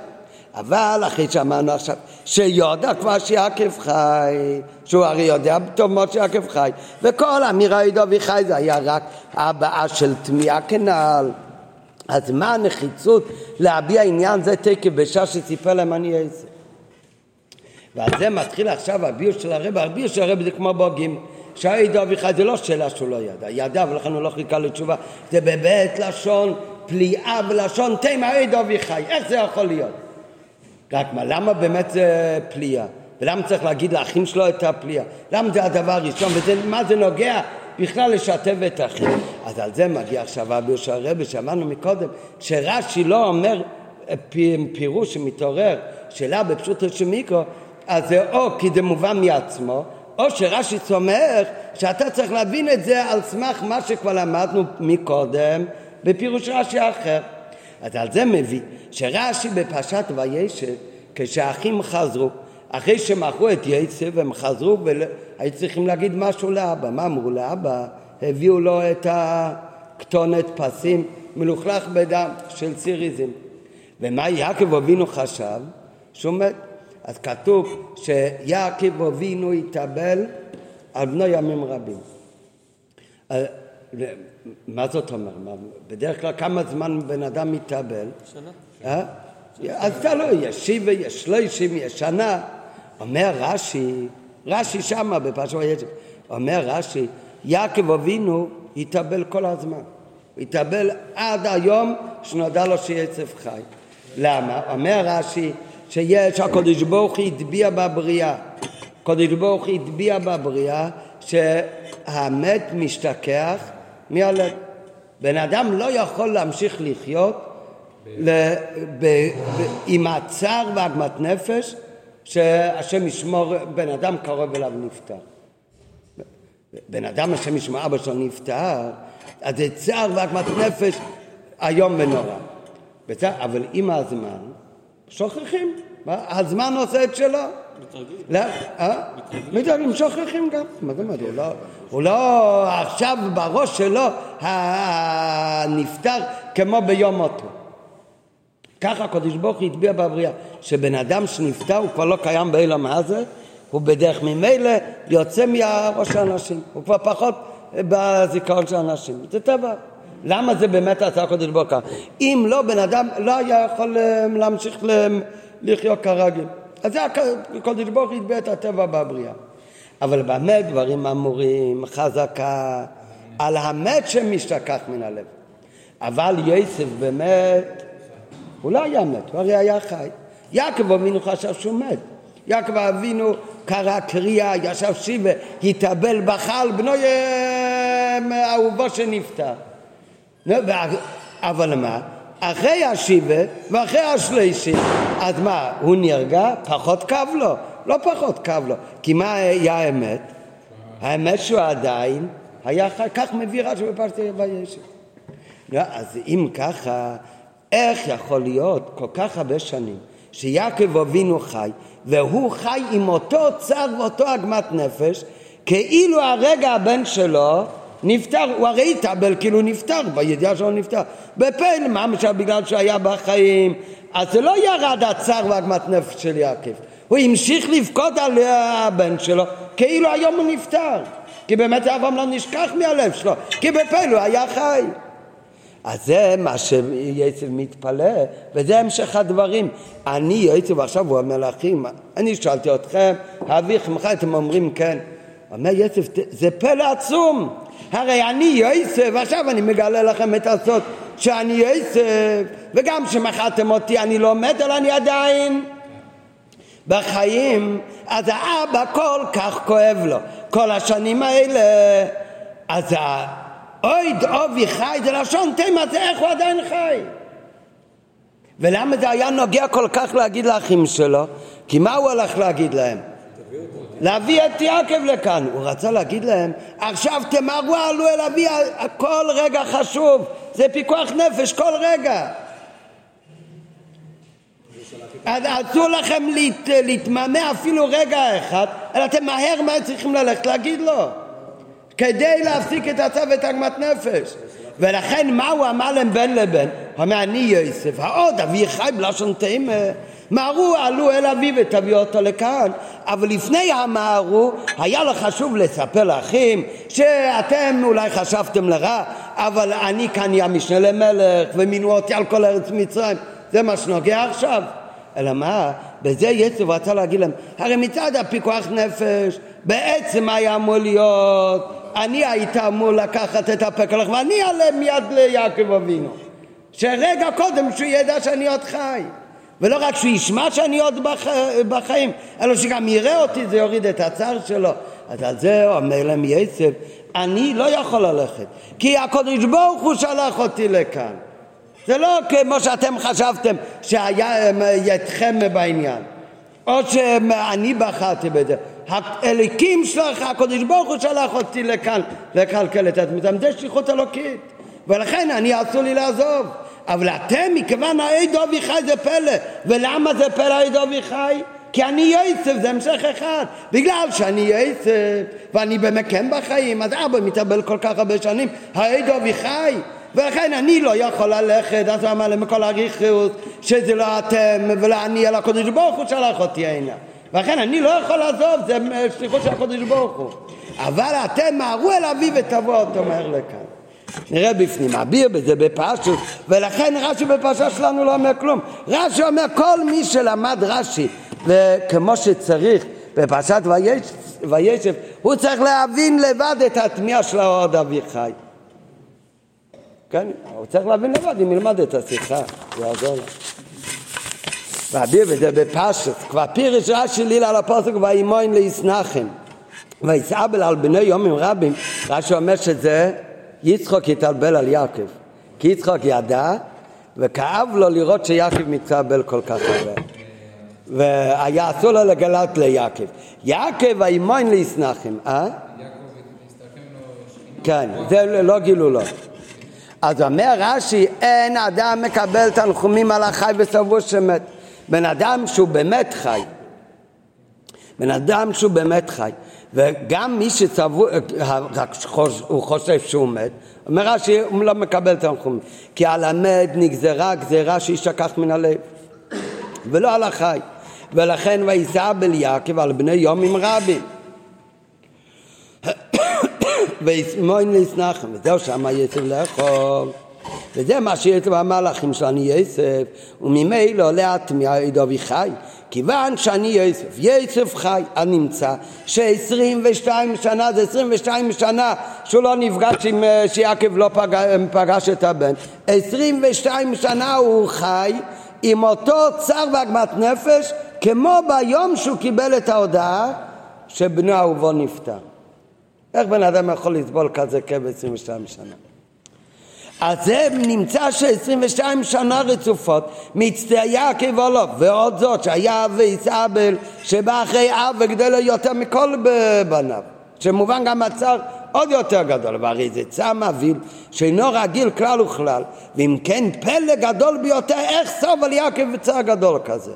אבל אחרי שאמרנו עכשיו שיודע כבר שיעקב חי, שהוא הרי יודע טוב מאוד שיעקב חי, וכל אמירה ידו וחי זה היה רק הבעה של תמיהה כנעל. אז מה הנחיצות להביע עניין זה תקף בשעה שסיפר להם אני איזה. ועל זה מתחיל עכשיו הביוש של הרב, הביוש של הרב זה כמו בוגים. שהעידו אביחי זה לא שאלה שהוא לא ידע, ידע ולכן הוא לא חיכה לתשובה, זה בבית לשון פליאה ולשון תימה עידו אביחי, איך זה יכול להיות? רק מה, למה באמת זה פליאה? ולמה צריך להגיד לאחים שלו את הפליאה? למה זה הדבר הראשון? ומה זה נוגע בכלל לשתף את האחים? אז על זה מגיע עכשיו אבי של הרבי שאמרנו מקודם, שרש"י לא אומר פירוש שמתעורר שאלה בפשוט של מיקרו, אז זה או כי זה מובן מעצמו, או שרש"י סומך שאתה צריך להבין את זה על סמך מה שכבר למדנו מקודם בפירוש רש"י אחר. אז על זה מביא שרש"י בפרשת וישב, כשהאחים חזרו, אחרי שמכרו את יצב הם חזרו והיו צריכים להגיד משהו לאבא. מה אמרו לאבא? הביאו לו את הכתונת פסים מלוכלך בדם של סיריזם. ומה יעקב אבינו חשב? שהוא מת. אז כתוב שיעקב אבינו התאבל על בנו ימים רבים. מה זאת אומרת? בדרך כלל כמה זמן בן אדם מתאבל? שנה. אה? אז תלוי, יש שבע, יש שלושים, יש שנה. אומר רש"י, רש"י שמה בפרשת ויצב, אומר רש"י, יעקב אבינו התאבל כל הזמן. הוא התאבל עד היום שנודע לו שיצב חי. למה? אומר רש"י שיש, הקדוש ברוך הוא הטביע בבריאה. הקדוש ברוך הוא הטביע בבריאה שהמת משתכח מהלב. בן אדם לא יכול להמשיך לחיות ל, ב, ב, עם הצער ועגמת נפש שהשם ישמור בן אדם קרוב אליו נפטר. בן אדם השם ישמור אבא שלו נפטר, אז זה צער ועגמת נפש איום ונורא. בצער, אבל עם הזמן שוכחים, הזמן עושה את שלו. מתרגלים. אה? מתרגלים, שוכחים גם. מה זה מדהים? הוא לא עכשיו בראש שלו הנפטר כמו ביום מותו. ככה הקדוש ברוך הוא הטביע בבריאה, שבן אדם שנפטר הוא כבר לא קיים באילם הזה, הוא בדרך ממילא יוצא מהראש האנשים, הוא כבר פחות בזיכרון של האנשים, זה טבע. למה זה באמת עשה הקדוש ברוך הוא? אם לא, בן אדם לא היה יכול אה, להמשיך לחיות כרגיל. אז זה הקדוש ברוך הוא הטביע את הטבע בבריאה. אבל במה דברים אמורים, חזקה, על המת שמשתכח מן הלב. אבל יוסף באמת, הוא לא היה מת, הוא הרי היה חי. יעקב אבינו חשב שהוא מת. יעקב אבינו קרא קריאה, ישב שיבה, התאבל, בחל, בנו אהובו שנפטר. אבל מה? אחרי השיבה ואחרי השלישי, אז מה, הוא נרגע? פחות כאב לו. לא פחות כאב לו. כי מה היה האמת? האמת שהוא עדיין היה חי, כך מביא רש"י בפרשת וישב. לא, אז אם ככה, איך יכול להיות כל כך הרבה שנים שיעקב אבינו חי, והוא חי עם אותו צער ואותו עגמת נפש, כאילו הרגע הבן שלו נפטר, הוא הרי התאבל כאילו נפטר, בידיעה שלו נפטר. בפעיל, מה משל בגלל שהיה בחיים, אז זה לא ירד הצער ועגמת נפש של יעקב. הוא המשיך לבכות על הבן שלו כאילו היום הוא נפטר. כי באמת אברהם לא נשכח מהלב שלו, כי בפעיל הוא היה חי. אז זה מה שיצב מתפלא, וזה המשך הדברים. אני יצב עכשיו, הוא אומר לאחים, אני שאלתי אתכם, אביכם חי, אתם אומרים כן. אומר יצב, זה פלא עצום. הרי אני יוסף, עכשיו אני מגלה לכם את הסוד שאני יוסף, וגם כשמכרתם אותי אני לא מת, אלא אני עדיין בחיים, אז האבא כל כך כואב לו. כל השנים האלה, אז אויד אובי חי זה לשון תימה, זה איך הוא עדיין חי. ולמה זה היה נוגע כל כך להגיד לאחים שלו? כי מה הוא הלך להגיד להם? להביא את יעקב לכאן. הוא רצה להגיד להם, עכשיו תמהרו עלו אל אבי, כל רגע חשוב, זה פיקוח נפש כל רגע. אסור לכם להת, להתמהמה אפילו רגע אחד, אלא אתם מהר מהר צריכים ללכת להגיד לו. כדי להפסיק את הצו ואת עגמת נפש. ולכן מה הוא אמר להם בין לבין? הוא אומר אני יוסף, העוד אבי חי בלשון תימה מהרו עלו אל אבי ותביאו אותו לכאן אבל לפני המהרו היה לו חשוב לספר לאחים שאתם אולי חשבתם לרע אבל אני כאן אהיה משנה למלך ומינו אותי על כל ארץ מצרים זה מה שנוגע עכשיו אלא מה? בזה יצב רצה להגיד להם הרי מצד הפיקוח נפש בעצם היה אמור להיות אני הייתי אמור לקחת את הפקלח ואני אעלה מיד ליעקב אבינו שרגע קודם שהוא ידע שאני עוד חי ולא רק שהוא ישמע שאני עוד בח... בחיים, אלא שגם יראה אותי, זה יוריד את הצער שלו. אז על זה אומר להם יצב, אני לא יכול ללכת, כי הקדוש ברוך הוא שלח אותי לכאן. זה לא כמו שאתם חשבתם שהיה ידכם בעניין, או שאני בחרתי בזה. האליקים שלך, הקדוש ברוך הוא שלח אותי לכאן לקלקל את עצמם, זה שליחות אלוקית. ולכן אני אסור לי לעזוב. אבל אתם, מכיוון העד אביחי זה פלא. ולמה זה פלא העד אביחי? כי אני יוסף, זה המשך אחד. בגלל שאני יוסף, ואני באמת כן בחיים, אז אבא מתאבל כל כך הרבה שנים, העד אביחי. ולכן אני לא יכול ללכת, אז הוא אמר להם כל הריחוס, שזה לא אתם ולא אני, אלא הקדוש ברוך הוא שלח אותי הנה. ולכן אני לא יכול לעזוב, זה שליחות של הקדוש ברוך הוא. אבל אתם מהרו אל אבי ותבוא אותו מהר לכאן. נראה בפנים, אביר בזה בפרשת, ולכן רש"י בפרשה שלנו לא אומר כלום. רש"י אומר כל מי שלמד רש"י וכמו שצריך בפרשת וישב, הוא צריך להבין לבד את התמיהה של העוד אביחי. כן, הוא צריך להבין לבד אם ילמד את השיחה, זה יעזור לו. ואביר בזה בפרשת, כבר פירש רש"י לילה על הפוסק וימוין לישנחם. ויסעבל על בני יומים רבים, רש"י אומר שזה יצחוק התאבל על יעקב, כי יצחוק ידע וכאב לו לראות שיעקב מתאבל כל כך הרבה. והיה אסור לו לגלות ליעקב. יעקב האימון ליסנחם, אה? כן, זה לא גילו לו. אז אומר רש"י, אין אדם מקבל תנחומים על החי וסבור שמת. בן אדם שהוא באמת חי, בן אדם שהוא באמת חי, וגם מי שצבו, הוא חושב שהוא מת, אומר רש"י, הוא לא מקבל תנחומים, כי על המת נגזרה גזירה שישכח מן הלב, ולא על החי, ולכן וישא בליעקב על בני יומים רבים. ויסמוין ליסנחם, וזהו שמה יסף לאכול. וזה מה שיש במהלכים של אני יסף, וממילא להטמיע עד אביחי, כיוון שאני יוסף, יוסף חי, אני נמצא ש-22 שנה זה 22 שנה שהוא לא נפגש עם, אה, שיעקב לא פגש, פגש את הבן, 22 שנה הוא חי עם אותו צער ועגמת נפש כמו ביום שהוא קיבל את ההודעה שבנו אהובו נפטר. איך בן אדם יכול לסבול כזה כאב 22 שנה? אז זה נמצא ש-22 שנה רצופות מצטער יעקב עולו ועוד זאת שהיה אביס שבא אחרי אב וגדל יותר מכל בניו שמובן גם הצער עוד יותר גדול והרי זה צער מבהיל שאינו רגיל כלל וכלל ואם כן פלא גדול ביותר איך סוף על יעקב וצער גדול כזה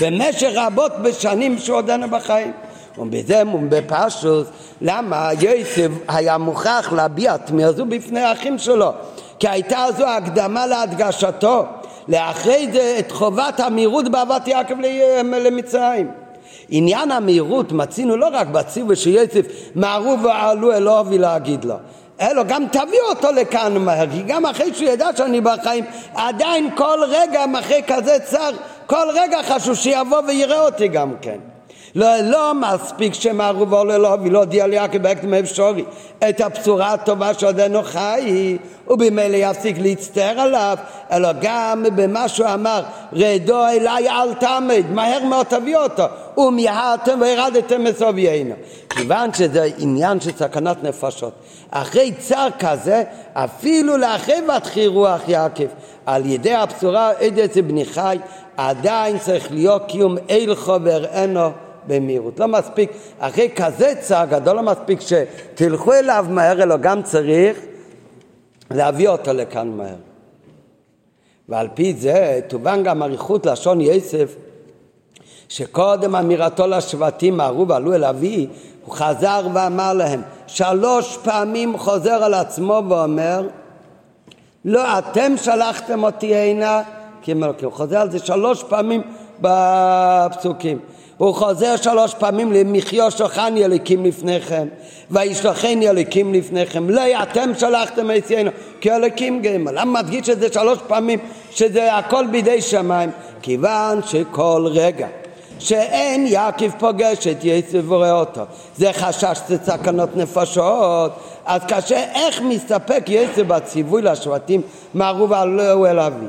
במשך רבות בשנים שהוא עודנו בחיים ובזה בפשוט למה יוסף היה מוכרח להביע תמיהה זו בפני האחים שלו כי הייתה זו הקדמה להדגשתו לאחרי זה את חובת המהירות באהבת יעקב למצרים. עניין המהירות מצינו לא רק בציווי שיוסף מהרו ועלו אלוהי להגיד לו אלא גם תביא אותו לכאן מהר כי גם אחרי שהוא ידע שאני בחיים עדיין כל רגע אחרי כזה צר כל רגע חשוב שיבוא ויראה אותי גם כן לא, לא מספיק שמרו ואולו לא ולהודיע ליעקב בהקדם האפשרי את הבשורה הטובה שעודנו חי ובמילא יפסיק להצטער עליו אלא גם במה שהוא אמר רדו אליי אל תעמד מהר מאוד תביא אותו ומיהרתם וירדתם מסוביינו כיוון שזה עניין של סכנת נפשות. אחרי צער כזה אפילו לאחרי ותחי רוח יעקב על ידי הבשורה עדת בני חי עדיין צריך להיות קיום אילכו ואראנו במהירות. לא מספיק, אחרי כזה צער גדול לא מספיק שתלכו אליו מהר, אלא גם צריך להביא אותו לכאן מהר. ועל פי זה תובן גם אריכות לשון יוסף שקודם אמירתו לשבטים מהרו ועלו אל אבי הוא חזר ואמר להם שלוש פעמים חוזר על עצמו ואומר לא אתם שלחתם אותי הנה כי הוא חוזר על זה שלוש פעמים בפסוקים הוא חוזר שלוש פעמים למחיו שוכני אליקים לפניכם וישלחני אליקים לפניכם לא אתם שלחתם אצלנו כי אליקים גמל למה מדגיש את זה שלוש פעמים? שזה הכל בידי שמיים. כיוון שכל רגע שאין יעקב פוגש את יצב ורואה אותו. זה חשש זה סכנות נפשות. אז קשה איך מסתפק יצב בציווי לשבטים מערוב עלו אל אבי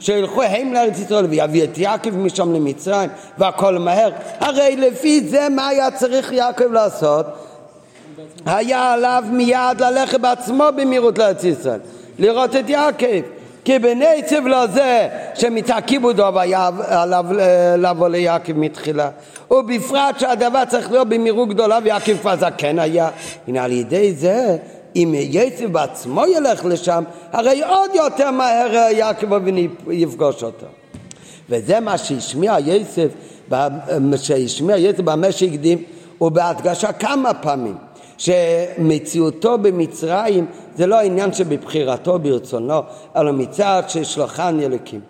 שילכו הם לארץ ישראל ויביא את יעקב משם למצרים והכל מהר. הרי לפי זה מה היה צריך יעקב לעשות? היה עליו מיד ללכת בעצמו במהירות לארץ ישראל לראות את יעקב. כי בנצב לו זה שמתעכיבו דוב היה עליו לבוא ליעקב מתחילה. ובפרט שהדבר צריך להיות במהירות גדולה ויעקב כבר זקן היה. הנה על ידי זה אם יצב בעצמו ילך לשם, הרי עוד יותר מהר יעקב אבינו יפגוש אותו. וזה מה שהשמיע יוסף, שהשמיע יוסף במה שהקדים, ובהדגשה כמה פעמים, שמציאותו במצרים זה לא עניין שבבחירתו ברצונו, אלא מצד ששלחן אלוקים.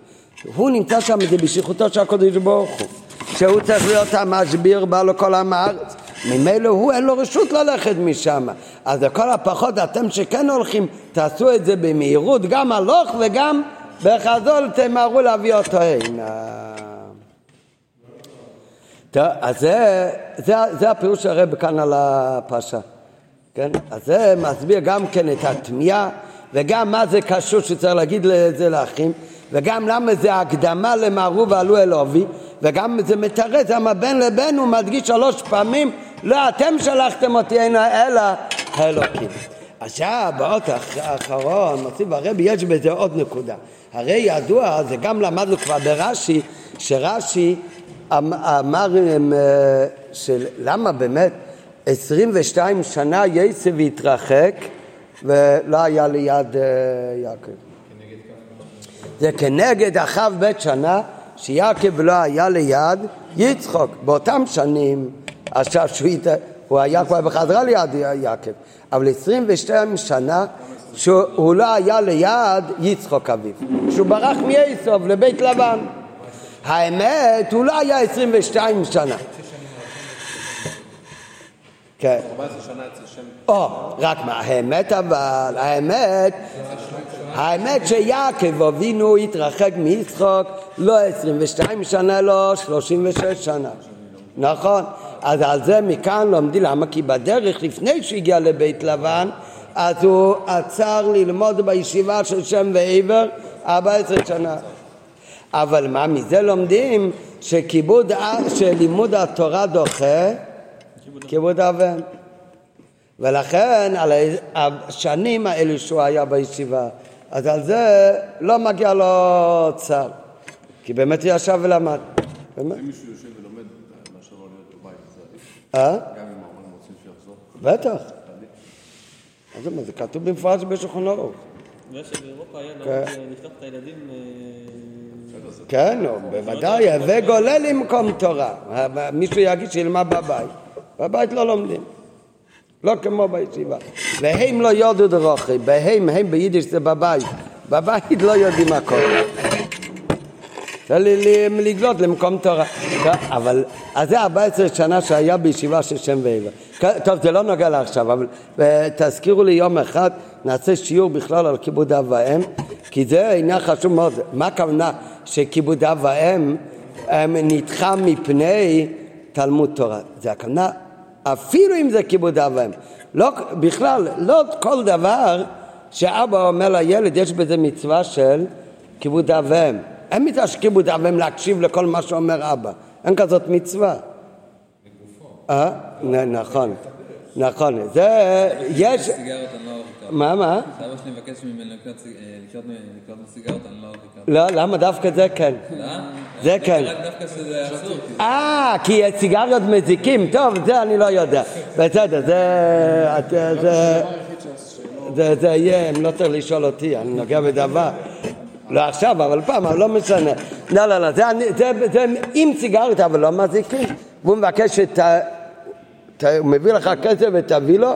הוא נמצא שם, זה בשליחותו של הקדוש ברוך הוא, שהוא צריך להיות המשביר בא לו כל עם הארץ. ממילא הוא אין לו רשות ללכת משם. אז לכל הפחות אתם שכן הולכים, תעשו את זה במהירות, גם הלוך וגם בחזור תמהרו להביא אותו הנה. טוב, אז זה, זה, זה הפירוש של הרב כאן על הפרשה. כן? אז זה מסביר גם כן את התמיהה וגם מה זה קשור שצריך להגיד את זה לאחים וגם למה זה הקדמה למערו ועלו אל עובי וגם זה מתרץ למה בין לבין הוא מדגיש שלוש פעמים לא אתם שלחתם אותי הנה אלא האלוקים. עכשיו באות האחרון מוסיף הרבי יש בזה עוד נקודה הרי ידוע זה גם למדנו כבר ברש"י שרש"י אמ-, אמר אה, שלמה באמת 22 שנה יצב והתרחק ולא היה ליד אה, יעקב זה כנגד אחאב בית שנה שיעקב לא היה ליד יצחוק באותם שנים עכשיו שהוא ית... הוא היה כבר בחזרה ליד יעקב, אבל 22 שנה שהוא לא היה ליד יצחוק אביו, שהוא ברח מייסוב לבית לבן. האמת, הוא לא היה 22 שנה. כן. או, רק מה, האמת אבל, האמת, האמת שיעקב אבינו התרחק מיצחוק לא 22 שנה, לא 36 שנה. נכון? אז על זה מכאן לומדים למה? כי בדרך לפני שהגיע לבית לבן אז הוא עצר ללמוד בישיבה של שם ועבר 14 שנה. אבל מה, מזה לומדים שכיבוד, שלימוד התורה דוחה כיבוד אבן. ולכן על השנים האלו שהוא היה בישיבה, אז על זה לא מגיע לו צער, כי באמת הוא ישב ולמד. אם מישהו יושב ולומד מאשר לא להיות בבית, אה? גם אם ההורים רוצים שיחזור? בטח. אז זה כתוב במפורש בשולחן ערוך. שבאירופה היה כן. נהוג לפתוח את הילדים אה, כן, נו, בוודאי, הווה גולה למקום תורה. מישהו יגיד שילמד בבית. בבית לא לומדים. לא כמו בישיבה. והם לא יודו דרוכי, בהם, הם ביידיש זה בבית. בבית לא יודעים הכל. לי לגלות למקום תורה. אבל, אז זה 14 שנה שהיה בישיבה של שם ועבר. טוב, זה לא נוגע לעכשיו, אבל אה, תזכירו לי יום אחד, נעשה שיעור בכלל על כיבוד אב ואם, כי זה עניין חשוב מאוד. מה הכוונה שכיבוד אב ואם נדחה מפני תלמוד תורה? זה הכוונה, אפילו אם זה כיבוד אב ואם. לא, בכלל, לא כל דבר שאבא אומר לילד, יש בזה מצווה של כיבוד אב ואם. אין מצווה של כיבוד אב ואם להקשיב לכל מה שאומר אבא. אין כזאת מצווה. אה? נכון, נכון. זה, יש... לא. מה, מה? אבא שלי מבקש ממני לקנות אה, סיגריות, אני לא אוהב. לא, למה דווקא זה כן? זה כן. אה, כי סיגריות מזיקים, טוב, זה אני לא יודע. בסדר, זה... את- זה... זה, זה יהיה, לא צריך לשאול אותי, אני נוגע בדבר. לא עכשיו, אבל פעם, אבל לא משנה. לא, לא, לא, זה, זה, זה עם סיגריות, אבל לא מזיקים. והוא מבקש שת... ת- הוא מביא לך כסף ותביא לו,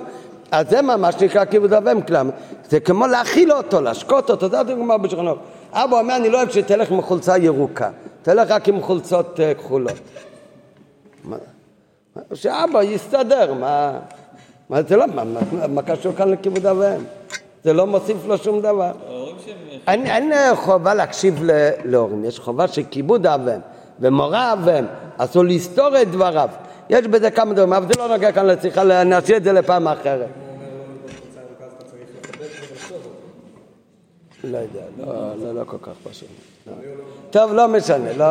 אז זה ממש נקרא כיבוד אבם כלם. זה כמו להאכיל אותו, להשקות אותו, זה הדוגמה בשכונות. אבא אומר, אני לא אוהב שתלך עם חולצה ירוקה, תלך רק עם חולצות אה, כחולות. שאבא יסתדר, מה, מה זה לא, מה, מה, מה קשור כאן לכיבוד אביהם? זה לא מוסיף לו שום דבר. אין, אין אה, חובה להקשיב להורים, יש חובה של כיבוד אביהם ומורה אביהם, אסור לסתור את דבריו. יש בזה כמה דברים, אבל זה לא נוגע כאן לשיחה, נשאיר את זה לפעם אחרת. לא יודע, לא, לא, לא כל כך פשוט. לא. טוב, לא משנה, לא...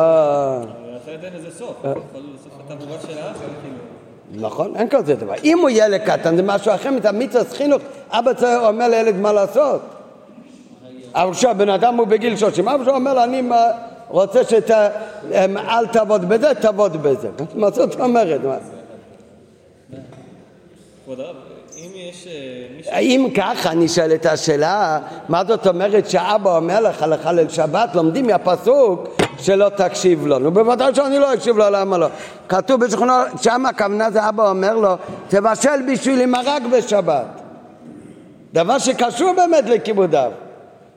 אחרת אין לזה סוף. יכול בסוף התעבורה של האח, כאילו. נכון, אין כזה דבר. אם הוא ילד קטן זה משהו אחר, את המצווה חינוך, אבא צריך אומר לילד מה לעשות. אבל כשהבן אדם הוא בגיל 30, אבא שלו אומר לו, אני רוצה שאל תעבוד בזה, תעבוד בזה. מה זאת אומרת? כבוד הרב, יש אה, מישהו... אם ככה נשאלת השאלה, מה זאת אומרת שאבא אומר לך לחלל שבת, לומדים מהפסוק שלא תקשיב לו. נו בוודאי שאני לא אקשיב לו, למה לא? כתוב בשכונו, שם הכוונה זה אבא אומר לו, תבשל בשבילי מרק בשבת. דבר שקשור באמת לכיבודיו.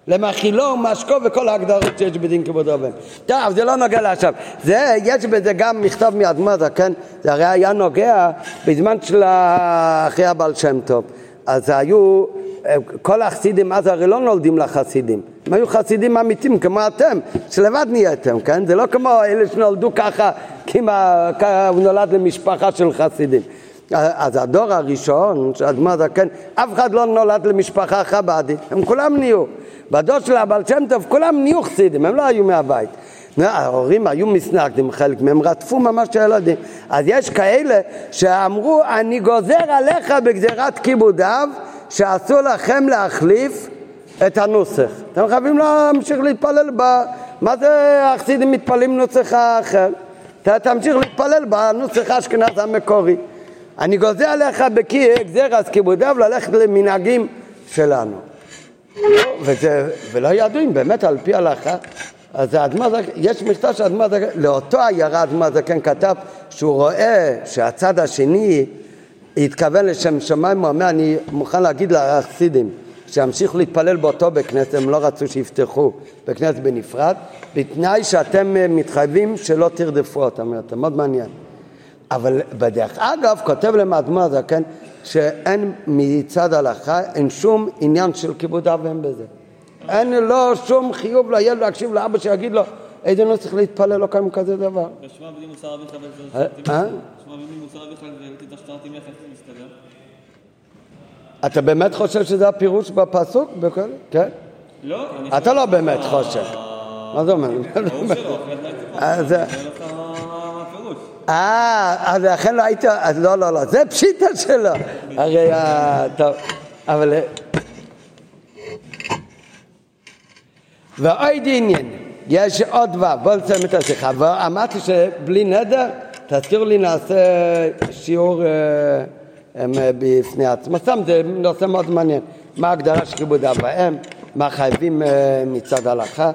למאכילו ומשקו וכל ההגדרות שיש בדין כיבוד רבן. טוב, זה לא נוגע לעכשיו. זה, יש בזה גם מכתב מאדמו"ר, כן? זה הרי היה נוגע בזמן של אחרי הבעל שם טוב. אז היו, כל החסידים אז הרי לא נולדים לחסידים. הם היו חסידים אמיתיים כמו אתם, שלבד נהייתם, כן? זה לא כמו אלה שנולדו ככה, כי מה- כ- הוא נולד למשפחה של חסידים. אז הדור הראשון, שאדמו"ר הזקן, אף אחד לא נולד למשפחה חב"דית, הם כולם נהיו. בדור של הבעל שם טוב כולם נהיו חסידים, הם לא היו מהבית. ההורים היו מסנגדים, חלק מהם רדפו ממש את הילדים. אז יש כאלה שאמרו, אני גוזר עליך בגזירת כיבודיו, שאסור לכם להחליף את הנוסח. אתם חייבים להמשיך להתפלל ב... מה זה החסידים מתפללים נוסח אחר? תמשיך להתפלל בנוסח האשכנז המקורי. אני גוזר עליך בגזר אז כיבודיו ללכת למנהגים שלנו. לא, וזה, ולא ידעו אם באמת על פי ההלכה, אז האדמו"ר זקן, יש מכתב של האדמו"ר זקן, לאותו עיירה האדמו"ר זקן כתב שהוא רואה שהצד השני התכוון לשם שמיים, הוא אומר, אני מוכן להגיד לחסידים שימשיכו להתפלל באותו בית כנסת, הם לא רצו שיפתחו בית כנסת בנפרד, בתנאי שאתם מתחייבים שלא תרדפו אותם יותר, מאוד מעניין. אבל בדרך אגב, כותב להם האדמו"ר הזקן, שאין מצד ההלכה, אין שום עניין של כיבוד אב ואם בזה. אין לו שום חיוב לילד להקשיב לאבא שיגיד לו, איזה לא צריך להתפלל, לא קיים כזה דבר. ושמע בלי מוסר אביך אה? אה? ממך, איך זה מסתדר? אתה באמת חושב שזה הפירוש בפסוק? כן? לא, אתה לא באמת חושב. מה זה אומר? ברור שלא, אחרת הייתי פה. אה, מה הפירוש. אה, אז לכן לא היית, אז לא, לא, לא, זה פשיטה שלו. הרי, אה, טוב, אבל... אה, ועוד עניין, יש עוד דבר, בואו נסיים את השיחה. ואמרתי שבלי נדר, תזכירו לי, נעשה שיעור אה, אה, בפני עצמו. סתם, זה נושא מאוד מעניין. מה ההגדרה של כיבוד אב ואם, מה חייבים אה, מצד ההלכה,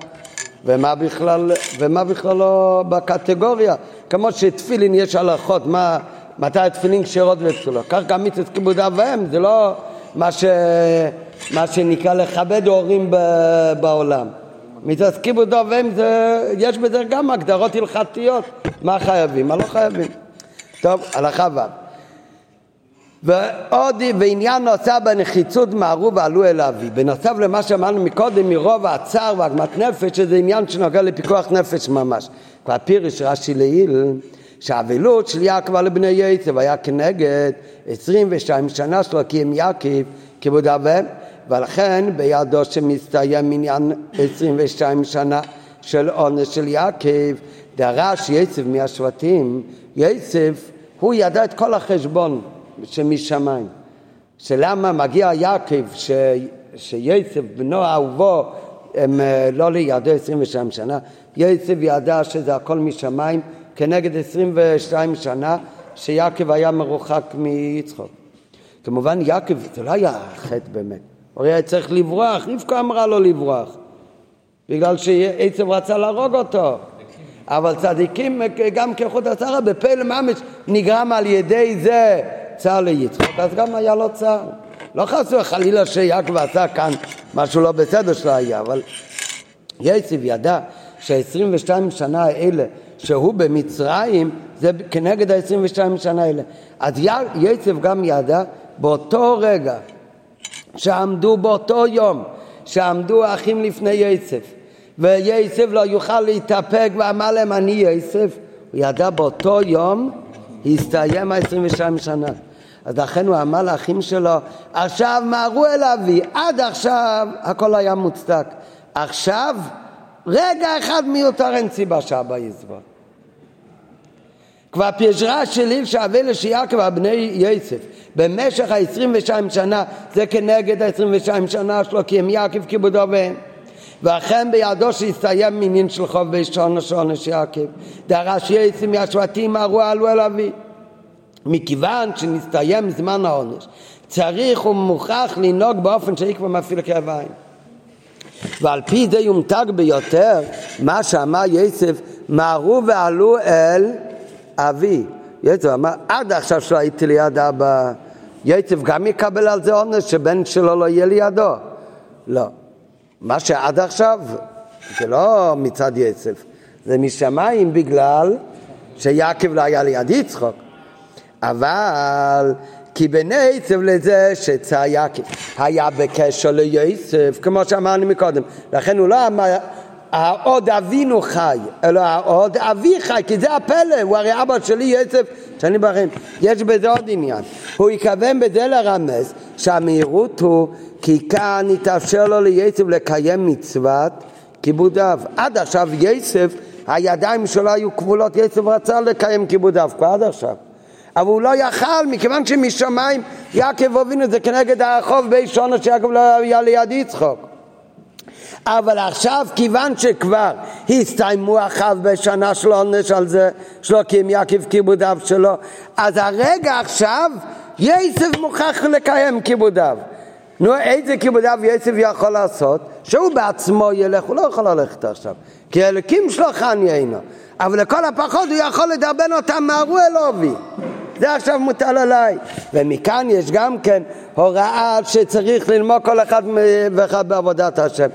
ומה בכלל, ומה בכלל לא בקטגוריה. כמו שתפילין יש הלכות, מה, מתי התפילין כשרות ופסולות. כך גם מצוות כיבוד אב ואם, זה לא מה, ש, מה שנקרא לכבד הורים ב, בעולם. מצוות כיבוד אב ואם, יש בזה גם הגדרות הלכתיות, מה חייבים, מה לא חייבים. טוב, הלכה ו' ועוד בעניין נוסף בנחיצות מהרו ועלו אל אבי. בנוסף למה שאמרנו מקודם מרוב הצער ועגמת נפש, שזה עניין שנוגע לפיקוח נפש ממש. כבר פירש רש"י לעיל, שהאבלות של יעקב על בני יצב היה כנגד 22 שנה שלו כי הם יעקב כיבוד אביהם, ולכן בידו שמסתיים עניין 22 שנה של עונש של יעקב, דרש יצב מהשבטים, יצב הוא ידע את כל החשבון שמשמיים. שלמה מגיע יעקב, ש... שיצב בנו אהובו הם אה, לא לידו 22 שנה, יצב ידע שזה הכל משמיים כנגד 22 שנה שיעקב היה מרוחק מיצחוק. כמובן יעקב זה לא היה חטא באמת, הוא היה צריך לברוח, רבקה אמרה לו לברוח בגלל שעצב רצה להרוג אותו אבל צדיקים גם כאיכות הצער בפלא ממש נגרם על ידי זה צער ליצחוק אז גם היה לו צער לא חס וחלילה שיעקב עשה כאן משהו לא בסדר שלו היה אבל יצב ידע שה-22 שנה האלה שהוא במצרים זה כנגד ה-22 שנה האלה. אז יצב גם ידע באותו רגע שעמדו באותו יום שעמדו האחים לפני יצב ויצב לא יוכל להתאפק ואמר להם אני יצב הוא ידע באותו יום הסתיים ה-22 שנה אז לכן הוא אמר לאחים שלו עכשיו מהרו אל אבי עד עכשיו הכל היה מוצדק. עכשיו רגע אחד מיותר אין סיבה שאבא יסבול. כבר פישרה שלי שאבלה שיעקב הבני יוסף. במשך ה-22 שנה זה כנגד ה-22 שנה שלו כי הם יעקב כיבודו בהם ואכן בידו שהסתיים מנין של חוב בישון שעונש יעקב דרש יצא מהשבטים הרו עלו אל אבי מכיוון שנסתיים זמן העונש צריך ומוכרח לנהוג באופן שיקבע מפעיל עין ועל פי זה יומתג ביותר מה שאמר יצב מהרו ועלו אל אבי. יצב אמר עד עכשיו שלא הייתי ליד אבא. יצב גם יקבל על זה עונש שבן שלו לא יהיה לידו. לא. מה שעד עכשיו זה לא מצד יצב זה משמיים בגלל שיעקב לא היה ליד יצחוק אבל כי בנצב לזה יעקב היה בקשר ליוסף, כמו שאמרנו מקודם. לכן הוא לא אמר העוד אבינו חי, אלא העוד אבי חי, כי זה הפלא, הוא הרי אבא שלי יוסף, שאני בכם. יש בזה עוד עניין. הוא יכוון בזה לרמז שהמהירות הוא כי כאן יתאפשר לו ליוסף לקיים מצוות כיבוד אב. עד עכשיו יוסף, הידיים שלו היו כבולות, יוסף רצה לקיים כיבוד אב, כבר עד עכשיו. אבל הוא לא יכל, מכיוון שמשמיים יעקב הוביל את זה כנגד החוב בי שונו שיעקב לא היה ליד יצחוק. אבל עכשיו, כיוון שכבר הסתיימו החב בשנה של עונש על זה, שלא קיים יעקב כיבודיו שלו, אז הרגע עכשיו יסף מוכרח לקיים כיבודיו. נו, איזה כיבוד אב יוסף יכול לעשות? שהוא בעצמו ילך, הוא לא יכול ללכת עכשיו. כי אלוקים שלו חניה אינו. אבל לכל הפחות הוא יכול לדרבן אותם מהרו אלובי. זה עכשיו מוטל עליי. ומכאן יש גם כן הוראה שצריך ללמוד כל אחד ואחד בעבודת השם.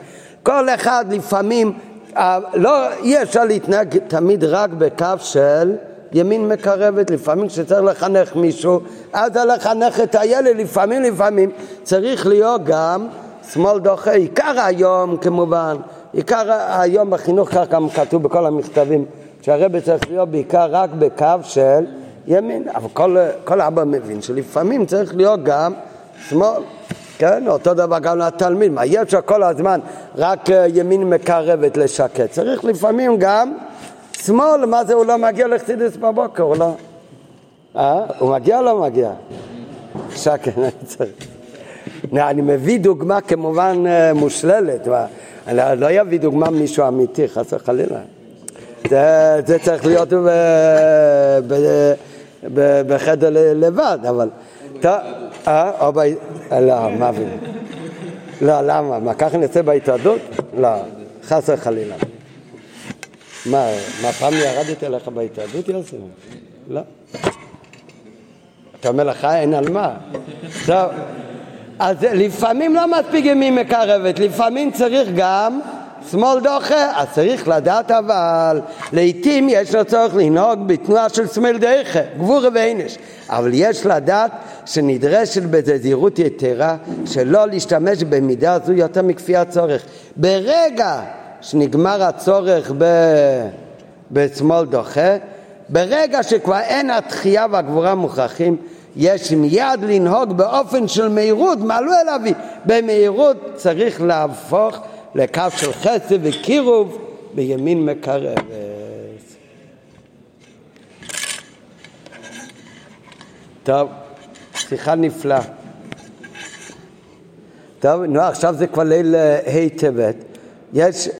כל אחד לפעמים, אה, לא, אי אפשר להתנהג תמיד רק בקו של ימין מקרבת, לפעמים כשצריך לחנך מישהו, אז לחנך את הילד, לפעמים, לפעמים צריך להיות גם שמאל דוחה, עיקר היום כמובן, עיקר היום בחינוך, כך גם כתוב בכל המכתבים, שהרבה צריך להיות בעיקר רק בקו של ימין, אבל כל, כל אבא מבין שלפעמים צריך להיות גם שמאל, כן, אותו דבר גם לתלמיד, מה יש כל הזמן רק אה, ימין מקרבת לשקט, צריך לפעמים גם שמאל, מה זה הוא לא מגיע לחסידס בבוקר, הוא לא... אה? הוא מגיע או לא מגיע? שקט, אני צריך. אני מביא דוגמה כמובן אה, מושללת, אני לא אביא דוגמה מישהו אמיתי, חס וחלילה. זה, זה צריך להיות ב, ב, ב, בחדר לבד, אבל... אה? או ב... לא, מה מבין? לא, למה? מה, ככה נצא בהתאדות? לא, חס וחלילה. מה, מה פעם ירדתי עליך בהתאדות, יוסף? לא. אתה אומר לך אין על מה. טוב, אז לפעמים לא מספיק ימין מקרבת, לפעמים צריך גם שמאל דוחה, אז צריך לדעת אבל, לעתים יש לו צורך לנהוג בתנועה של שמאל דוחה, גבור ואינש, אבל יש לדעת שנדרשת בזה זהירות יתרה, שלא להשתמש במידה זו יותר מכפי הצורך. ברגע שנגמר הצורך ב... בשמאל דוחה, ברגע שכבר אין התחייה והגבורה מוכרחים, יש מיד לנהוג באופן של מהירות, מעלו אל אבי. במהירות צריך להפוך לקו של חסד וקירוב בימין מקרבת. טוב, שיחה נפלאה. טוב, נו, עכשיו זה כבר ליל ה' טבת. יש